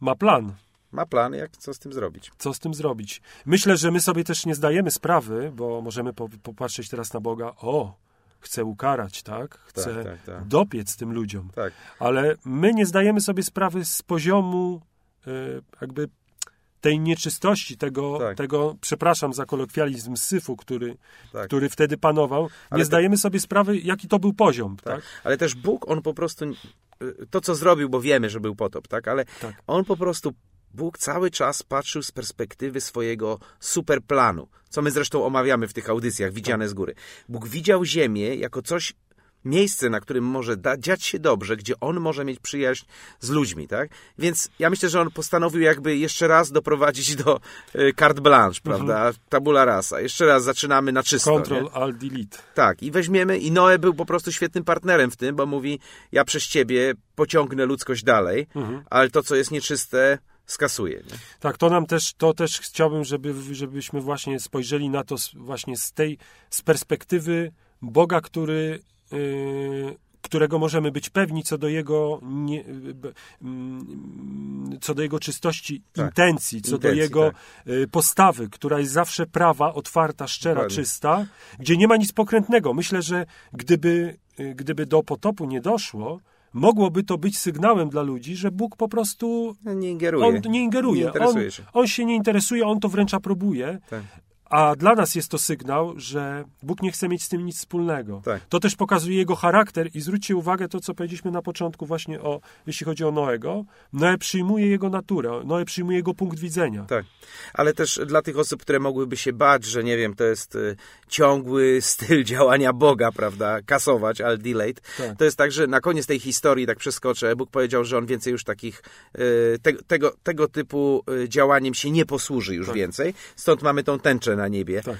ma plan. Ma plan, jak co z tym zrobić. co z tym zrobić. Myślę, że my sobie też nie zdajemy sprawy, bo możemy po, popatrzeć teraz na Boga, o, chcę ukarać, tak? Chcę Tak, tak, tak. dopiec tym ludziom. Tak. Ale my nie zdajemy sobie sprawy z poziomu e, jakby tej nieczystości, tego, Tak. tego, przepraszam za kolokwializm, syfu, który, Tak. który wtedy panował. Ale nie to- zdajemy sobie sprawy, jaki to był poziom, tak? Tak. Ale też Bóg, on po prostu y, to, co zrobił, bo wiemy, że był potop, tak? Ale Tak. on po prostu, Bóg cały czas patrzył z perspektywy swojego super planu, co my zresztą omawiamy w tych audycjach, widziane z góry. Bóg widział Ziemię jako coś, miejsce, na którym może da, dziać się dobrze, gdzie on może mieć przyjaźń z ludźmi, tak? Więc ja myślę, że on postanowił jakby jeszcze raz doprowadzić do y, carte blanche, prawda? Tabula rasa. Jeszcze raz zaczynamy na czysto. nie? Control, Alt, Delete. Tak, i weźmiemy, i Noe był po prostu świetnym partnerem w tym, bo mówi, ja przez ciebie pociągnę ludzkość dalej, Mhm. ale to, co jest nieczyste, skasuję. Nie? Tak, to nam też, to też chciałbym, żeby, żebyśmy właśnie spojrzeli na to z, właśnie z tej, z perspektywy Boga, który, którego możemy być pewni co do jego, nie, b- mm, co do jego czystości Tak. intencji, co do Intencji, jego tak. y, postawy, która jest zawsze prawa, otwarta, szczera, Dokładnie. czysta, gdzie nie ma nic pokrętnego. Myślę, że gdyby, y, gdyby do potopu nie doszło, mogłoby to być sygnałem dla ludzi, że Bóg po prostu No, Nie ingeruje. on nie ingeruje. Nie on, się. on się nie interesuje, on to wręcz aprobuje. Tak. A dla nas jest to sygnał, że Bóg nie chce mieć z tym nic wspólnego. Tak. To też pokazuje jego charakter i zwróćcie uwagę to, co powiedzieliśmy na początku właśnie o, jeśli chodzi o Noego. Noe przyjmuje jego naturę, Noe przyjmuje jego punkt widzenia. Tak. Ale też dla tych osób, które mogłyby się bać, że nie wiem, to jest y, ciągły styl *laughs* działania Boga, prawda? Kasować, ale delayed. Tak. To jest tak, że na koniec tej historii, tak przeskoczę, Bóg powiedział, że on więcej już takich y, te, tego, tego typu y, działaniem się nie posłuży już Tak. więcej. Stąd mamy tą tęczę na niebie, Tak.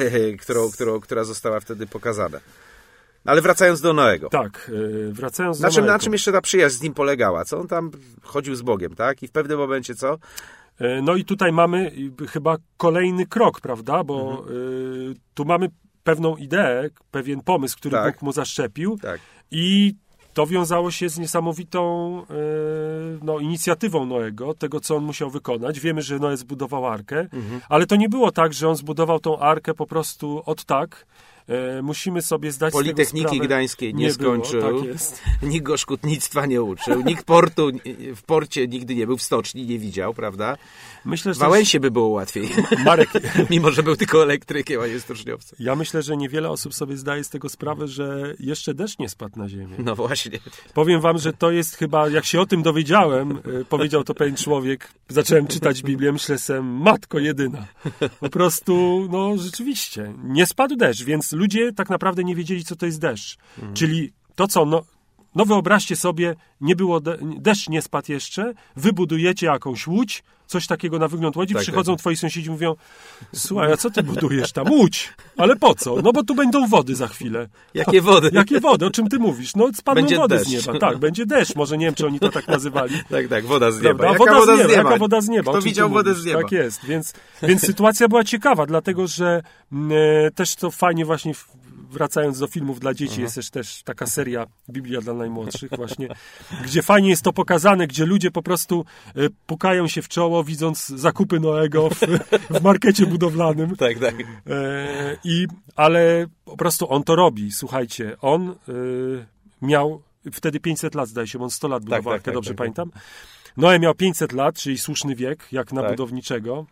*laughs* którą, którą, która została wtedy pokazana. Ale wracając do Noego. Tak, yy, wracając Na do czym, Noego. na czym jeszcze ta przyjaźń z nim polegała? Co on tam chodził z Bogiem, tak? I w pewnym momencie co? E, No i tutaj mamy chyba kolejny krok, prawda? Bo Mhm. y, tu mamy pewną ideę, pewien pomysł, który Tak. Bóg mu zaszczepił Tak. i to wiązało się z niesamowitą e, no, inicjatywą Noego, tego, co on musiał wykonać. Wiemy, że Noe zbudował arkę, Mhm. ale to nie było tak, że on zbudował tą arkę po prostu od tak. E, musimy sobie zdać z Politechniki tego sprawę. Gdańskiej nie, Nie było, skończył. tak jest. *laughs* Nikt go szkutnictwa nie uczył. Nikt portu w porcie nigdy nie był, w stoczni nie widział, prawda? Myślę, W że Wałęsie by było łatwiej. *laughs* Marek, *laughs* Mimo, że był tylko elektrykiem, a nie stoczniowcem. ja myślę, że niewiele osób sobie zdaje z tego sprawę, że jeszcze deszcz nie spadł na ziemię. No właśnie. Powiem wam, że to jest chyba, jak się o tym dowiedziałem, y, powiedział to pewien człowiek, zacząłem czytać Biblię, myślę sobie, matko jedyna. Po prostu, no rzeczywiście, nie spadł deszcz, więc ludzie tak naprawdę nie wiedzieli, co to jest deszcz. Czyli to, co, no, no wyobraźcie sobie, nie było, de- deszcz nie spadł jeszcze, wy budujecie jakąś łódź, coś takiego na wygląd łodzi, Tak, przychodzą tak. twoi sąsiedzi i mówią, słuchaj, a co ty budujesz tam? Łódź! Ale po co? No bo tu będą wody za chwilę. Jakie wody. *laughs* Jakie wody? O czym ty mówisz? No spadną Będzie wody deszcz. z nieba. Tak, będzie deszcz. Może nie wiem, czy oni to tak nazywali. *laughs* Tak, tak, woda z nieba. Jaka woda, woda z nieba, Jaka woda z nieba? Kto widział wodę z nieba? Tak jest. Więc, więc sytuacja była ciekawa, dlatego że mm, e, też to fajnie właśnie w, wracając do filmów dla dzieci, jest też, też taka seria Biblia dla najmłodszych właśnie, *laughs* gdzie fajnie jest to pokazane, gdzie ludzie po prostu e, pukają się w czoło, widząc zakupy Noego w, w markecie budowlanym. *laughs* Tak, tak. E, I, ale po prostu on to robi. Słuchajcie, on e, miał wtedy 500 lat, zdaje się, on 100 lat budował tak, arkę, tak, dobrze tak, pamiętam. Noe miał 500 lat, czyli słuszny wiek, jak na Tak. budowniczego.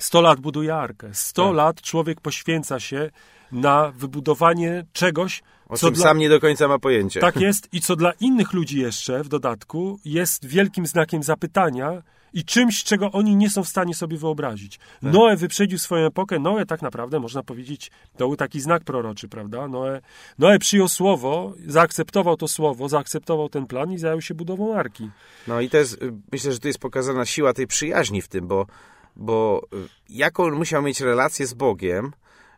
100 lat buduje arkę. 100 Tak. lat człowiek poświęca się na wybudowanie czegoś, O co czym dla... sam nie do końca ma pojęcie. Tak jest i co dla innych ludzi jeszcze w dodatku jest wielkim znakiem zapytania i czymś, czego oni nie są w stanie sobie wyobrazić. Tak. Noe wyprzedził swoją epokę. Noe tak naprawdę, można powiedzieć, to był taki znak proroczy, prawda? Noe, Noe przyjął słowo, zaakceptował to słowo, zaakceptował ten plan i zajął się budową arki. No i to jest, y, myślę, że tu jest pokazana siła tej przyjaźni w tym, bo, bo y, jaką on musiał mieć relację z Bogiem,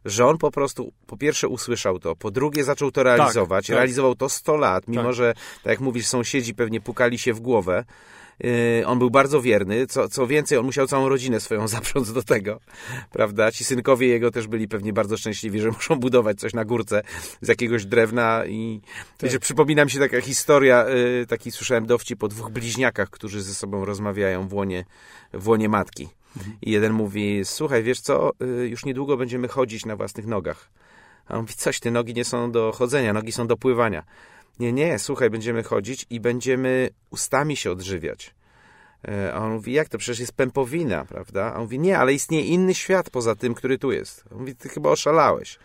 że on po prostu, po pierwsze usłyszał to, po drugie zaczął to realizować, tak. realizował to 100 lat, mimo Tak. że, tak jak mówisz, sąsiedzi pewnie pukali się w głowę, Yy, on był bardzo wierny, co, co więcej, on musiał całą rodzinę swoją *laughs* zaprząc do tego, prawda? Ci synkowie jego też byli pewnie bardzo szczęśliwi, że muszą budować coś na górce z jakiegoś drewna i Tak. wiecie, przypomina mi się taka historia, yy, taki słyszałem dowcip o dwóch bliźniakach, którzy ze sobą rozmawiają w łonie, w łonie matki. I jeden mówi, słuchaj, wiesz co, yy, już niedługo będziemy chodzić na własnych nogach. A on mówi, coś, te nogi nie są do chodzenia, nogi są do pływania. Nie, nie, słuchaj, będziemy chodzić i będziemy ustami się odżywiać. E, A on mówi, jak to? Przecież jest pępowina, prawda? A on mówi, nie, ale istnieje inny świat poza tym, który tu jest. On mówi, ty chyba oszalałeś.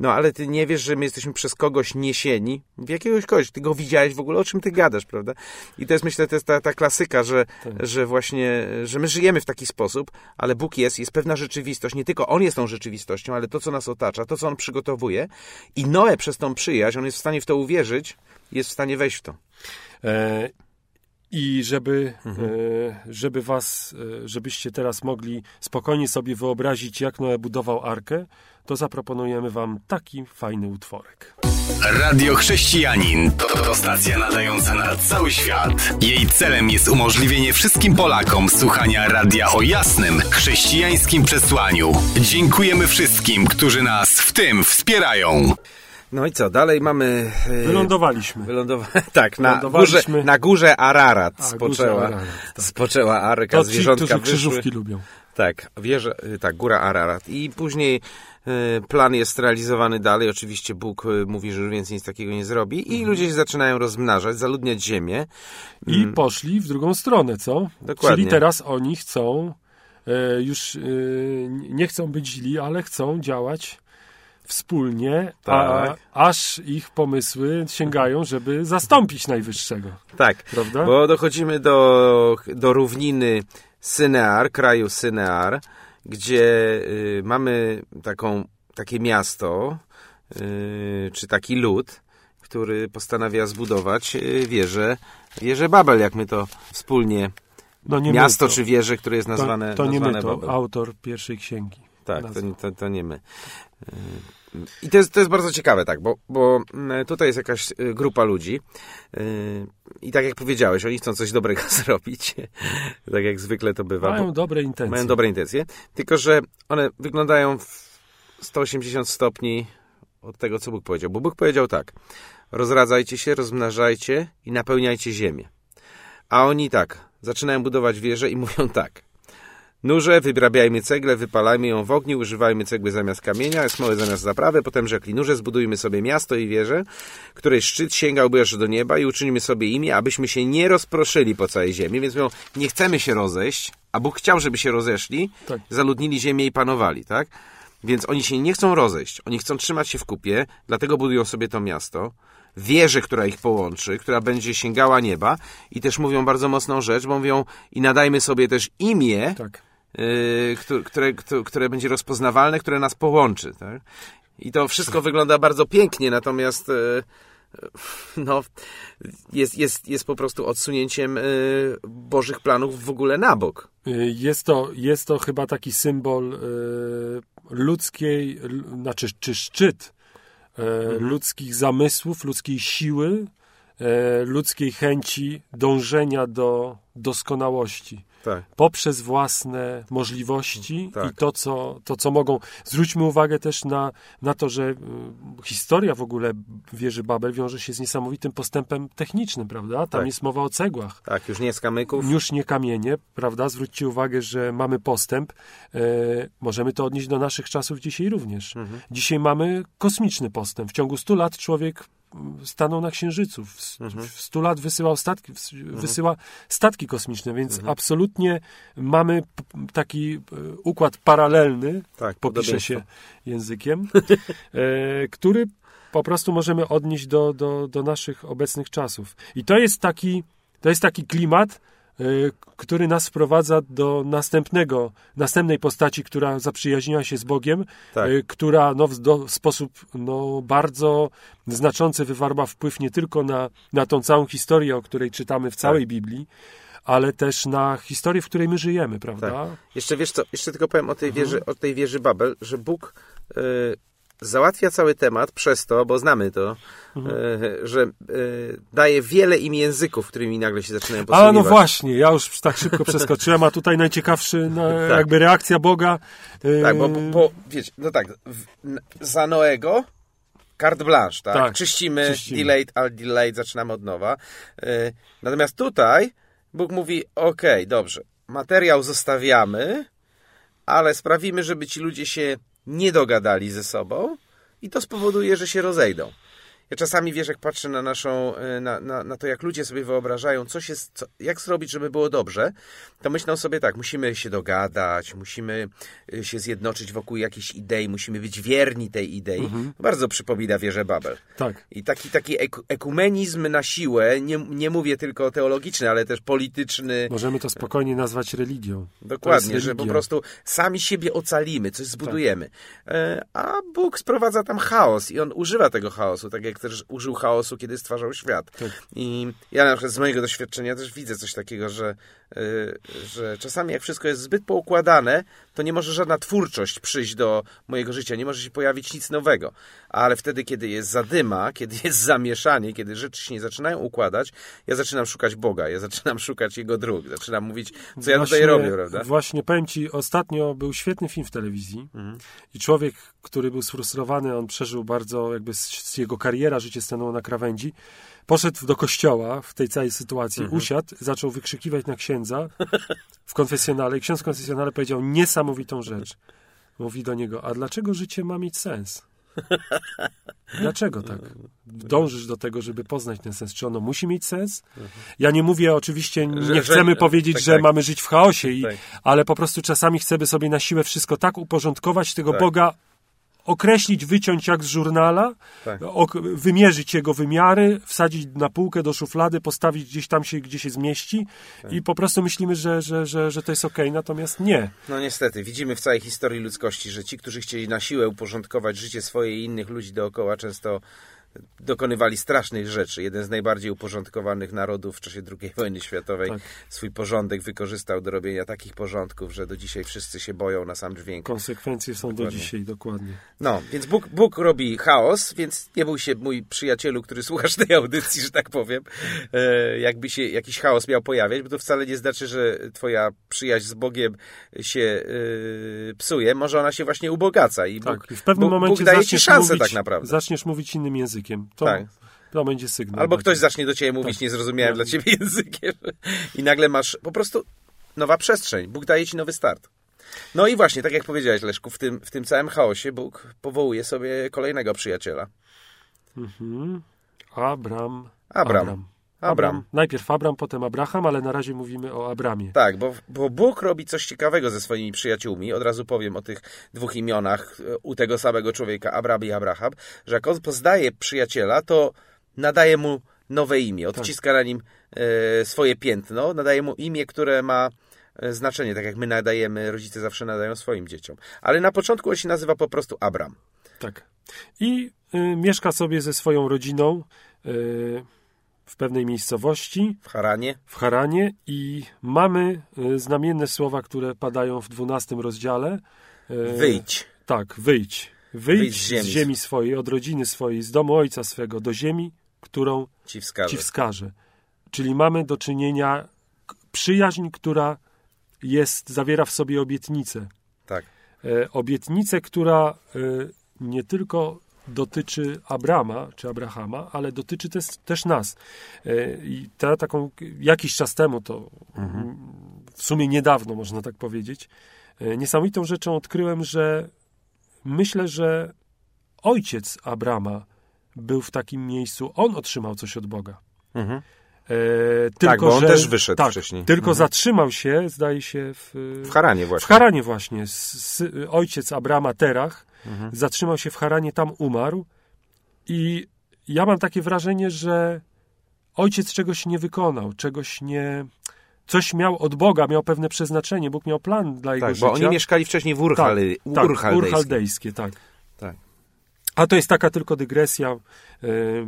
No, ale ty nie wiesz, że my jesteśmy przez kogoś niesieni. Mówi, jakiegoś kogoś, ty go widziałeś w ogóle, o czym ty gadasz, prawda? I to jest, myślę, to jest ta, ta klasyka, że, Tak. że właśnie, że my żyjemy w taki sposób, ale Bóg jest, jest pewna rzeczywistość. Nie tylko On jest tą rzeczywistością, ale to, co nas otacza, to, co On przygotowuje. I Noe przez tą przyjaźń, on jest w stanie w to uwierzyć, jest w stanie wejść w to. E, I żeby, Mhm. e, żeby was, e, żebyście teraz mogli spokojnie sobie wyobrazić, jak Noe budował arkę, to zaproponujemy wam taki fajny utworek. Radio Chrześcijanin to, to stacja nadająca na cały świat. Jej celem jest umożliwienie wszystkim Polakom słuchania radia o jasnym, chrześcijańskim przesłaniu. Dziękujemy wszystkim, którzy nas w tym wspierają. No i co, dalej mamy... e, Wylądowaliśmy. Wylądowa... *laughs* tak, na górze, na górze Ararat A, spoczęła, górze Ararat, tak. spoczęła arka, To ci, zwierzątka którzy wyszły. krzyżówki lubią. Tak, wierzę, y, tak, góra Ararat. I później y, plan jest realizowany dalej. Oczywiście Bóg y, mówi, że już więcej nic takiego nie zrobi. Mhm. I ludzie się zaczynają rozmnażać, zaludniać ziemię. I poszli w drugą stronę, co? Mm. Dokładnie. Czyli teraz oni chcą, e, już e, nie chcą być źli, ale chcą działać wspólnie, Tak. a aż ich pomysły sięgają, żeby zastąpić najwyższego. Tak, Prawda? bo dochodzimy do, do równiny Synear, kraju Synear, gdzie y, mamy taką, takie miasto, y, czy taki lud, który postanawia zbudować y, wieżę, wieżę Babel, jak my to wspólnie, No nie miasto czy wieże, które jest nazwane, to, to nie nazwane my, to Babel. autor pierwszej księgi. Tak, to, to, to nie my. I to jest, to jest bardzo ciekawe, tak, bo, bo mm, tutaj jest jakaś y, grupa ludzi yy, i tak jak powiedziałeś, oni chcą coś dobrego *laughs* zrobić, tak jak zwykle to bywa. Mają dobre intencje. mają dobre intencje, tylko że one wyglądają w 180 stopni od tego, co Bóg powiedział. Bo Bóg powiedział tak, rozradzajcie się, rozmnażajcie i napełniajcie ziemię. A oni tak, zaczynają budować wieże i *laughs* mówią tak. Nurze, wybrabiajmy ceglę, wypalajmy ją w ogniu, używajmy cegły zamiast kamienia, smoły zamiast zaprawy. Potem rzekli, nurze, zbudujmy sobie miasto i wieżę, której szczyt sięgałby aż do nieba i uczynimy sobie imię, abyśmy się nie rozproszyli po całej ziemi. Więc mówią, nie chcemy się rozejść, a Bóg chciał, żeby się rozeszli, Tak. zaludnili ziemię i panowali, tak? Więc oni się nie chcą rozejść, oni chcą trzymać się w kupie, dlatego budują sobie to miasto, wieżę, która ich połączy, która będzie sięgała nieba i też mówią bardzo mocną rzecz, bo mówią i nadajmy sobie też imię, Tak. Yy, które, które, będzie rozpoznawalne, które nas połączy, tak? I to wszystko wygląda bardzo pięknie, natomiast yy, no, jest, jest, jest po prostu odsunięciem yy, Bożych planów w ogóle na bok. Y, Jest to, jest to chyba taki symbol y, ludzkiej, znaczy czy szczyt y, Mhm. ludzkich zamysłów, ludzkiej siły, y, ludzkiej chęci dążenia do doskonałości Tak. poprzez własne możliwości Tak. i to co, to, co mogą. Zwróćmy uwagę też na, na to, że y, historia w ogóle wieży Babel wiąże się z niesamowitym postępem technicznym, prawda? Tam Tak. jest mowa o cegłach. Tak, już nie z kamyków. Już nie kamienie, prawda? Zwróćcie uwagę, że mamy postęp. E, możemy to odnieść do naszych czasów dzisiaj również. Mhm. Dzisiaj mamy kosmiczny postęp. W ciągu 100 lat człowiek stanął na Księżycu. W, Mhm. w 100 lat wysyłał statki, w, wysyła statki kosmiczne, więc Mhm. absolutnie mamy taki e, układ paralelny, Tak, popiszę się językiem, *laughs* e, który po prostu możemy odnieść do, do, do naszych obecnych czasów. I to jest taki, to jest taki klimat, który nas wprowadza do następnego, następnej postaci, która zaprzyjaźniła się z Bogiem, Tak. e, która no, w do, w sposób no, bardzo znaczący wywarła wpływ nie tylko na, na tą całą historię, o której czytamy w całej Tak. Biblii, ale też na historię, w której my żyjemy, prawda? Tak. Jeszcze wiesz co, jeszcze tylko powiem o tej Mhm. wieży, o tej wieży Babel, że Bóg y, załatwia cały temat przez to, bo znamy to, Mhm. y, że y, daje wiele im języków, którymi nagle się zaczynają A posługiwać. no właśnie, ja już tak szybko przeskoczyłem, a tutaj najciekawszy no, *laughs* jakby reakcja Boga. yy, Tak, bo, bo wiecie, no tak, w, za Noego carte blanche, tak? Tak, czyścimy, czyścimy. delayed, ale delayed, zaczynamy od nowa. Y, natomiast tutaj Bóg mówi, okej, dobrze, materiał zostawiamy, ale sprawimy, żeby ci ludzie się nie dogadali ze sobą i to spowoduje, że się rozejdą. Ja czasami, wiesz, jak patrzę na naszą, y, na, na, na to, jak ludzie sobie wyobrażają, co się, co, jak zrobić, żeby było dobrze, to myślą sobie tak, musimy się dogadać, musimy y, się zjednoczyć wokół jakiejś idei, musimy być wierni tej idei. Bardzo przypomina wieżę Babel. Tak. I taki, taki ek- ekumenizm na siłę, nie, nie mówię tylko teologiczny, ale też polityczny, Możemy to spokojnie nazwać religią. Dokładnie, że po prostu sami siebie ocalimy, coś zbudujemy. E, A Bóg sprowadza tam chaos i on używa tego chaosu, tak jak też użył chaosu, kiedy stwarzał świat. Tak. I ja na przykład z mojego doświadczenia też widzę coś takiego, że, e, że czasami jak wszystko jest zbyt poukładane, to nie może żadna twórczość przyjść do mojego życia, nie może się pojawić nic nowego. Ale wtedy, kiedy jest zadyma, *laughs* kiedy jest zamieszanie, kiedy rzeczy się nie zaczynają układać, ja zaczynam szukać Boga, ja zaczynam szukać Jego dróg, zaczynam mówić, co ja tutaj robię, prawda? Właśnie powiem ci, ostatnio był świetny film w telewizji Mhm. i człowiek, który był sfrustrowany, on przeżył bardzo, jakby z, z jego kariera, życie stanęło na krawędzi, poszedł do kościoła w tej całej sytuacji, Mhm. usiadł, zaczął wykrzykiwać na księdza w konfesjonale i ksiądz w konfesjonale powiedział niesamowitą rzecz. Mówi do niego, a dlaczego życie ma mieć sens? *laughs* Dlaczego tak? Dążysz do tego, żeby poznać ten sens. Czy ono musi mieć sens? Ja nie mówię oczywiście, nie Że- że- chcemy powiedzieć, tak, że tak. mamy żyć w chaosie, i, Tak. ale po prostu czasami chcemy sobie na siłę wszystko tak uporządkować, tego Tak. Boga określić, wyciąć jak z żurnala, Tak. wymierzyć jego wymiary, wsadzić na półkę do szuflady, postawić gdzieś tam się, gdzie się zmieści Tak. i po prostu myślimy, że, że, że, że to jest okej, natomiast nie. No niestety, widzimy w całej historii ludzkości, że ci, którzy chcieli na siłę uporządkować życie swoje i innych ludzi dookoła, często dokonywali strasznych rzeczy. Jeden z najbardziej uporządkowanych narodów w czasie II *laughs* wojny światowej Tak. swój porządek wykorzystał do robienia takich porządków, że do dzisiaj wszyscy się boją na sam dźwięk. Konsekwencje są do Dokładnie. dzisiaj, dokładnie. No, więc Bóg, Bóg robi chaos, więc nie bój się, mój przyjacielu, który słuchasz tej audycji, że tak powiem, e, jakby się jakiś chaos miał pojawiać, bo to wcale nie znaczy, że twoja przyjaźń z Bogiem się e, psuje, może ona się właśnie ubogaca i Bóg, Tak, i w pewnym Bóg, momencie Bóg daje ci szansę mówić, tak naprawdę. zaczniesz mówić innym językiem. To, Tak. to będzie sygnał. Albo ktoś zacznie do ciebie mówić Tak. niezrozumiałym No. dla ciebie *laughs* językiem i nagle masz po prostu nowa przestrzeń. Bóg daje ci nowy start. No i właśnie, tak jak powiedziałeś, Leszku, w tym, w tym całym chaosie Bóg powołuje sobie kolejnego przyjaciela. Mhm. Abram. Abram. Abram. Najpierw Abram, potem Abraham, ale na razie mówimy o Abramie. Tak, bo, bo Bóg robi coś ciekawego ze swoimi przyjaciółmi. Od razu powiem o tych dwóch imionach e, u tego samego człowieka, Abram i Abraham, że jak on poznaje przyjaciela, to nadaje mu nowe imię, odciska na nim e, swoje piętno, nadaje mu imię, które ma e, znaczenie, tak jak my nadajemy, rodzice zawsze nadają swoim dzieciom. Ale na początku on się nazywa po prostu Abram. Tak. I y, mieszka sobie ze swoją rodziną y, w pewnej miejscowości, W Haranie. w Haranie i mamy y, znamienne słowa, które padają w 12 rozdziale. Y, Wyjdź. Tak, wyjdź. Wyjdź, Wyjdź z z, ziemi. ziemi. swojej, od rodziny swojej, z domu ojca swego, do ziemi, którą Ci wskaże. ci wskaże. Czyli mamy do czynienia przyjaźń, która jest, zawiera w sobie obietnicę. Tak. E, obietnicę, która e, nie tylko dotyczy Abrama czy Abrahama, ale dotyczy też, też nas. E, I ta taką jakiś czas temu, to mm, w sumie niedawno można tak powiedzieć, e, niesamowitą rzeczą odkryłem, że myślę, że ojciec Abrama był w takim miejscu, on otrzymał coś od Boga. Mhm. E, tylko, Tak, bo on że, też wyszedł tak, wcześniej. Tylko Mhm. zatrzymał się, zdaje się, w, W Haranie w właśnie. Haranie właśnie. S, s, ojciec Abrama Terach Mhm. zatrzymał się w Haranie, tam umarł. I ja mam takie wrażenie, że ojciec czegoś nie wykonał, czegoś nie. Coś miał od Boga, miał pewne przeznaczenie. Bóg miał plan dla jego Tak, życia. bo oni mieszkali wcześniej w Urhal, tak, tak, urchaldejskie, tak. Tak. A to jest taka tylko dygresja. Yy,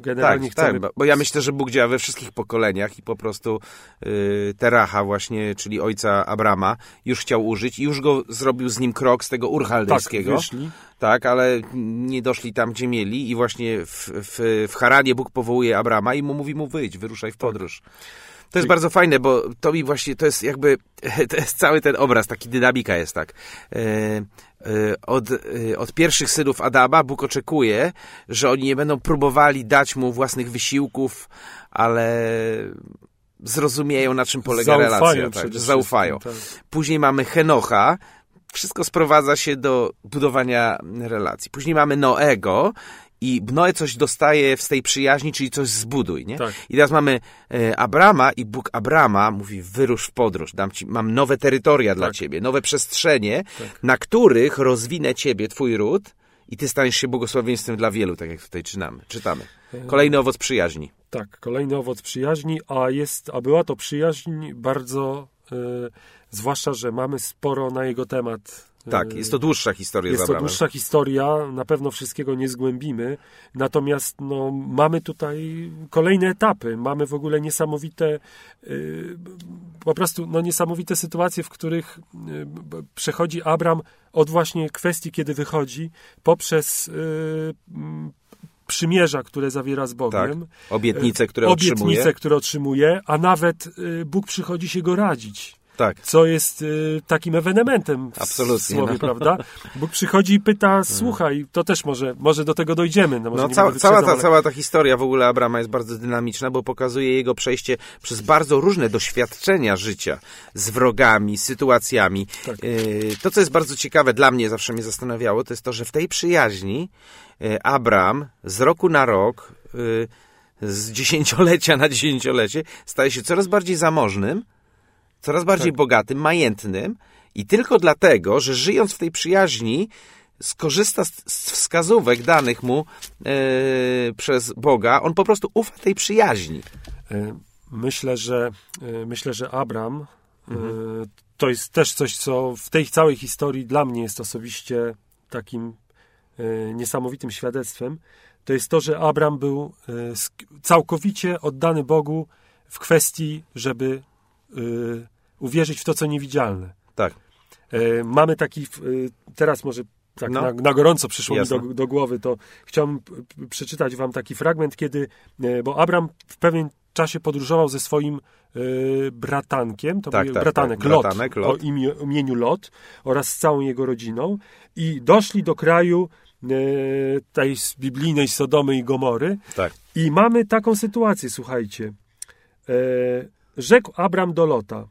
Generalnie tak, chcemy... tak, bo, ja myślę, że Bóg działa we wszystkich pokoleniach i po prostu y, Teracha właśnie, czyli ojca Abrama, już chciał użyć i już go zrobił z nim krok z tego tak, urchaldejskiego. wyszli. Tak, ale nie doszli tam, gdzie mieli i właśnie w, w, w Haranie Bóg powołuje Abrama i mu mówi mu wyjdź, wyruszaj w podróż. To jest bardzo fajne, bo to mi właśnie, to jest jakby, *laughs* to jest cały ten obraz, taki dynamika jest tak. E, e, Od, e, od pierwszych synów Adama Bóg oczekuje, że oni nie będą próbowali dać mu własnych wysiłków, ale zrozumieją, na czym polega Zaufają relacja. Tak, zaufają. tak. Później mamy Henocha. Wszystko sprowadza się do budowania relacji. Później mamy Noego i Noe coś dostaje z tej przyjaźni, czyli coś zbuduj, nie? Tak. I teraz mamy e, Abrama i Bóg Abrama mówi wyrusz w podróż, dam ci, mam nowe terytoria dla Tak. ciebie, nowe przestrzenie, Tak. na których rozwinę ciebie, twój ród i ty staniesz się błogosławieństwem dla wielu, tak jak tutaj czytamy. czytamy. Kolejny owoc przyjaźni. Tak, kolejny owoc przyjaźni, a jest, a była to przyjaźń bardzo, e, zwłaszcza, że mamy sporo na jego temat. Tak, jest to dłuższa historia jest to dłuższa historia, na pewno wszystkiego nie zgłębimy, natomiast no, mamy tutaj kolejne etapy, mamy w ogóle niesamowite, y, po prostu no, niesamowite sytuacje, w których y, przechodzi Abram od właśnie kwestii, kiedy wychodzi, poprzez y, przymierza, które zawiera z Bogiem. Tak. Obietnice, które obietnice, otrzymuje. które otrzymuje, a nawet Bóg przychodzi się go radzić Tak. co jest y, takim ewenementem w Absolutnie, słowie, no. prawda? Bóg przychodzi i pyta, słuchaj, to też może, może do tego dojdziemy. No, No, cała, cała, ta, ale- cała ta historia w ogóle Abrama jest bardzo dynamiczna, bo pokazuje jego przejście przez bardzo różne doświadczenia życia z wrogami, sytuacjami. Tak. Yy, To, co jest bardzo ciekawe, dla mnie zawsze mnie zastanawiało, to jest to, że w tej przyjaźni yy, Abram z roku na rok, yy, z dziesięciolecia na dziesięciolecie, staje się coraz bardziej zamożnym, coraz bardziej Tak. bogatym, majętnym i tylko dlatego, że żyjąc w tej przyjaźni skorzysta z, wskazówek danych mu e, przez Boga, on po prostu ufa tej przyjaźni. Y, Myślę, że y, myślę, że Abram Mhm. to jest też coś, co w tej całej historii dla mnie jest osobiście takim niesamowitym świadectwem. To jest to, że Abram był całkowicie oddany Bogu w kwestii, żeby uwierzyć w to, co niewidzialne. Tak. E, Mamy taki, e, teraz może tak No. na, na gorąco przyszło Jasne. mi do, do głowy, to chciałbym przeczytać wam taki fragment, kiedy, e, bo Abram w pewien czasie podróżował ze swoim y, bratankiem, to Tak, był tak, bratanek, tak, Lot, bratanek, Lot. o imię, imieniu Lot oraz z całą jego rodziną i doszli do kraju y, tej biblijnej Sodomy i Gomory Tak. i mamy taką sytuację, słuchajcie. E, rzekł Abram do Lota, e,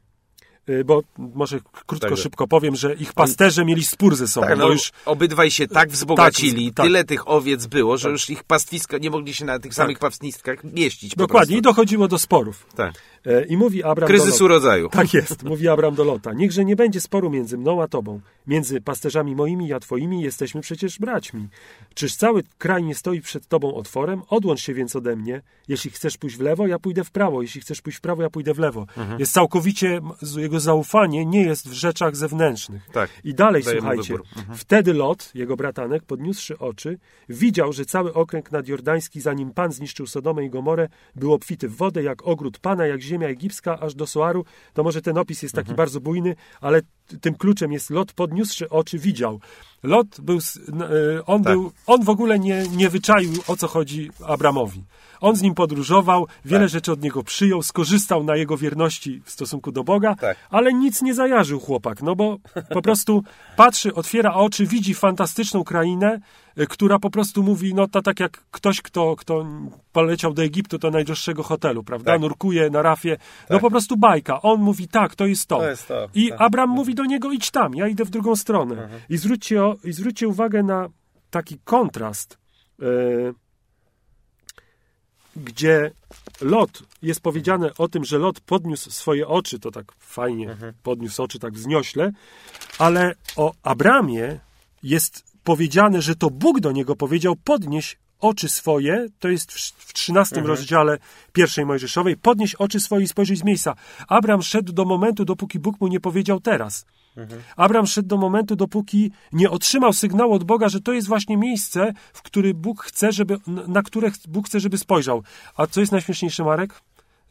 bo może krótko, Tak. szybko powiem, że ich pasterze mieli spór ze sobą, Tak, bo no, już obydwaj się tak wzbogacili, tak. tyle tych owiec było, że Tak. już ich pastwiska nie mogli się na tych samych pastwiskach mieścić. dokładnie i dochodziło do sporów. Tak. E, I mówi Abram do Kryzys Lota, urodzaju. Tak jest, mówi Abram do Lota. Niechże nie będzie sporu między mną a tobą. Między pasterzami moimi a twoimi jesteśmy przecież braćmi. Czyż cały kraj nie stoi przed tobą otworem? Odłącz się więc ode mnie. Jeśli chcesz pójść w lewo, ja pójdę w prawo. Jeśli chcesz pójść w prawo, ja pójdę w lewo. Mhm. Jest całkowicie, jego zaufanie nie jest w rzeczach zewnętrznych. Tak. I dalej, Daje mu słuchajcie. Mhm. wtedy Lot, jego bratanek, podniósłszy oczy, widział, że cały okręg nadjordański, zanim Pan zniszczył Sodomę i Gomorę, był obfity w wodę, jak ogród Pana, jak ziemia egipska, aż do Soaru. To może ten opis jest taki Mhm. bardzo bujny, ale tym kluczem jest Lot, podniósłszy oczy, widział. Lot był, e, on Tak. był, on w ogóle nie, nie wyczaił, o co chodzi Abramowi. On z nim podróżował, wiele Tak. rzeczy od niego przyjął, skorzystał na jego wierności w stosunku do Boga, Tak. ale nic nie zajarzył chłopak, no bo po prostu patrzy, otwiera oczy, widzi fantastyczną krainę, y, która po prostu mówi, no to tak jak ktoś, kto, kto poleciał do Egiptu do najdroższego hotelu, prawda? Tak. Nurkuje na rafie, no Tak. po prostu bajka. On mówi, tak, to jest to. To jest to, I tak. Abram mówi do niego, idź tam, ja idę w drugą stronę. I, zwróćcie, o- I zwróćcie uwagę na taki kontrast, e, gdzie Lot, jest powiedziane o tym, że Lot podniósł swoje oczy, to tak fajnie Mhm. podniósł oczy tak wzniośle, ale o Abramie jest powiedziane, że to Bóg do niego powiedział, podnieś oczy swoje, to jest w, w 13 Mhm. rozdziale pierwszej Mojżeszowej, podnieś oczy swoje i spojrzyj z miejsca. Abram szedł do momentu, dopóki Bóg mu nie powiedział teraz. Mhm. Abram szedł do momentu, dopóki nie otrzymał sygnału od Boga, że to jest właśnie miejsce, w które Bóg chce, żeby, na które Bóg chce, żeby spojrzał. A co jest najśmieszniejsze, Marek?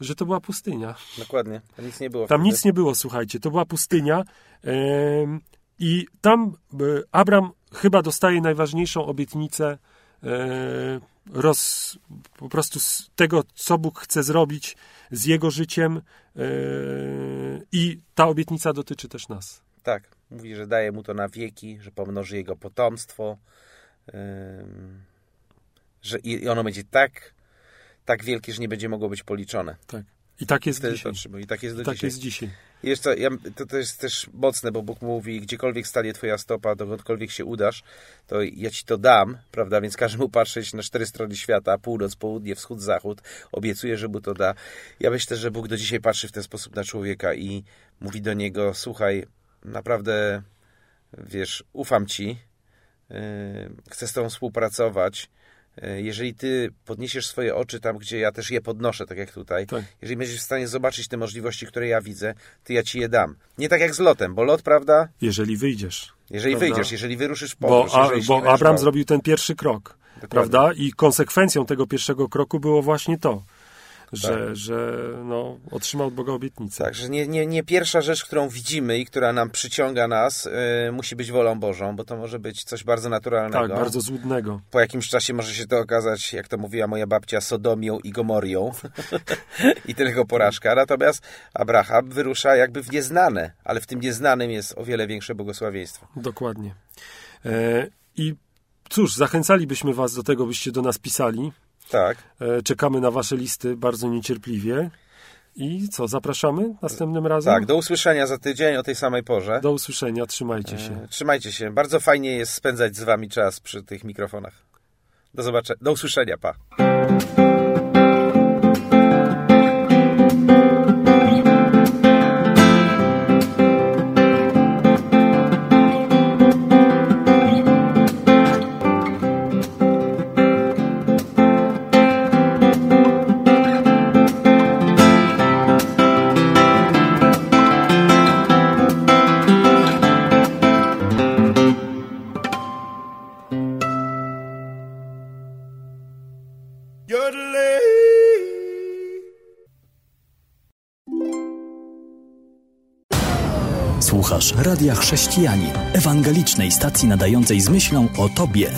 Że to była pustynia. Dokładnie. Tam nic nie było. Tam wtedy. nic nie było, słuchajcie. To była pustynia. em, I tam e, Abram chyba dostaje najważniejszą obietnicę roz, po prostu z tego, co Bóg chce zrobić z jego życiem. e, I ta obietnica dotyczy też nas. Tak. Mówi, że daje mu to na wieki, że pomnoży jego potomstwo, ym, że i i ono będzie tak, tak wielkie, że nie będzie mogło być policzone. Tak. I tak jest Wtedy dzisiaj. I tak jest do Tak dzisiaj. jest dzisiaj. Jeszcze, ja, to, to jest też mocne, bo Bóg mówi, gdziekolwiek stanie twoja stopa, dokądkolwiek się udasz, to ja ci to dam, prawda? Więc każe mu patrzeć na cztery strony świata, północ, południe, wschód, zachód. Obiecuję, że mu to da. Ja myślę, że Bóg do dzisiaj patrzy w ten sposób na człowieka i mówi do niego, słuchaj, naprawdę, wiesz, ufam ci, yy, chcę z tobą współpracować, jeżeli ty podniesiesz swoje oczy tam, gdzie ja też je podnoszę, tak jak tutaj, Tak. jeżeli będziesz w stanie zobaczyć te możliwości, które ja widzę, to ja ci je dam. Nie tak jak z lotem, bo lot, prawda? Jeżeli wyjdziesz. Jeżeli Prawda. wyjdziesz, jeżeli wyruszysz w Bo, a, bo Abram zrobił ten pierwszy krok. Dokładnie. Prawda? I konsekwencją tego pierwszego kroku było właśnie to, że, Tak. że no, otrzymał od Boga obietnicę. Tak, że nie, nie, nie pierwsza rzecz, którą widzimy i która nam przyciąga nas, yy, musi być wolą Bożą, bo to może być coś bardzo naturalnego. Tak, bardzo złudnego. Po jakimś czasie może się to okazać, jak to mówiła moja babcia, Sodomią i Gomorią *laughs* i tylko porażka. Natomiast Abraham wyrusza jakby w nieznane, ale w tym nieznanym jest o wiele większe błogosławieństwo. Dokładnie. E, I cóż, zachęcalibyśmy Was do tego, byście do nas pisali. Tak. E, czekamy na Wasze listy bardzo niecierpliwie. I co, zapraszamy następnym razem? Tak, do usłyszenia za tydzień o tej samej porze. Do usłyszenia, trzymajcie się. E, Trzymajcie się. Bardzo fajnie jest spędzać z wami czas przy tych mikrofonach. Do zobaczenia. Do usłyszenia. Pa. Radia Chrześcijanin, ewangelicznej stacji nadającej z myślą o Tobie.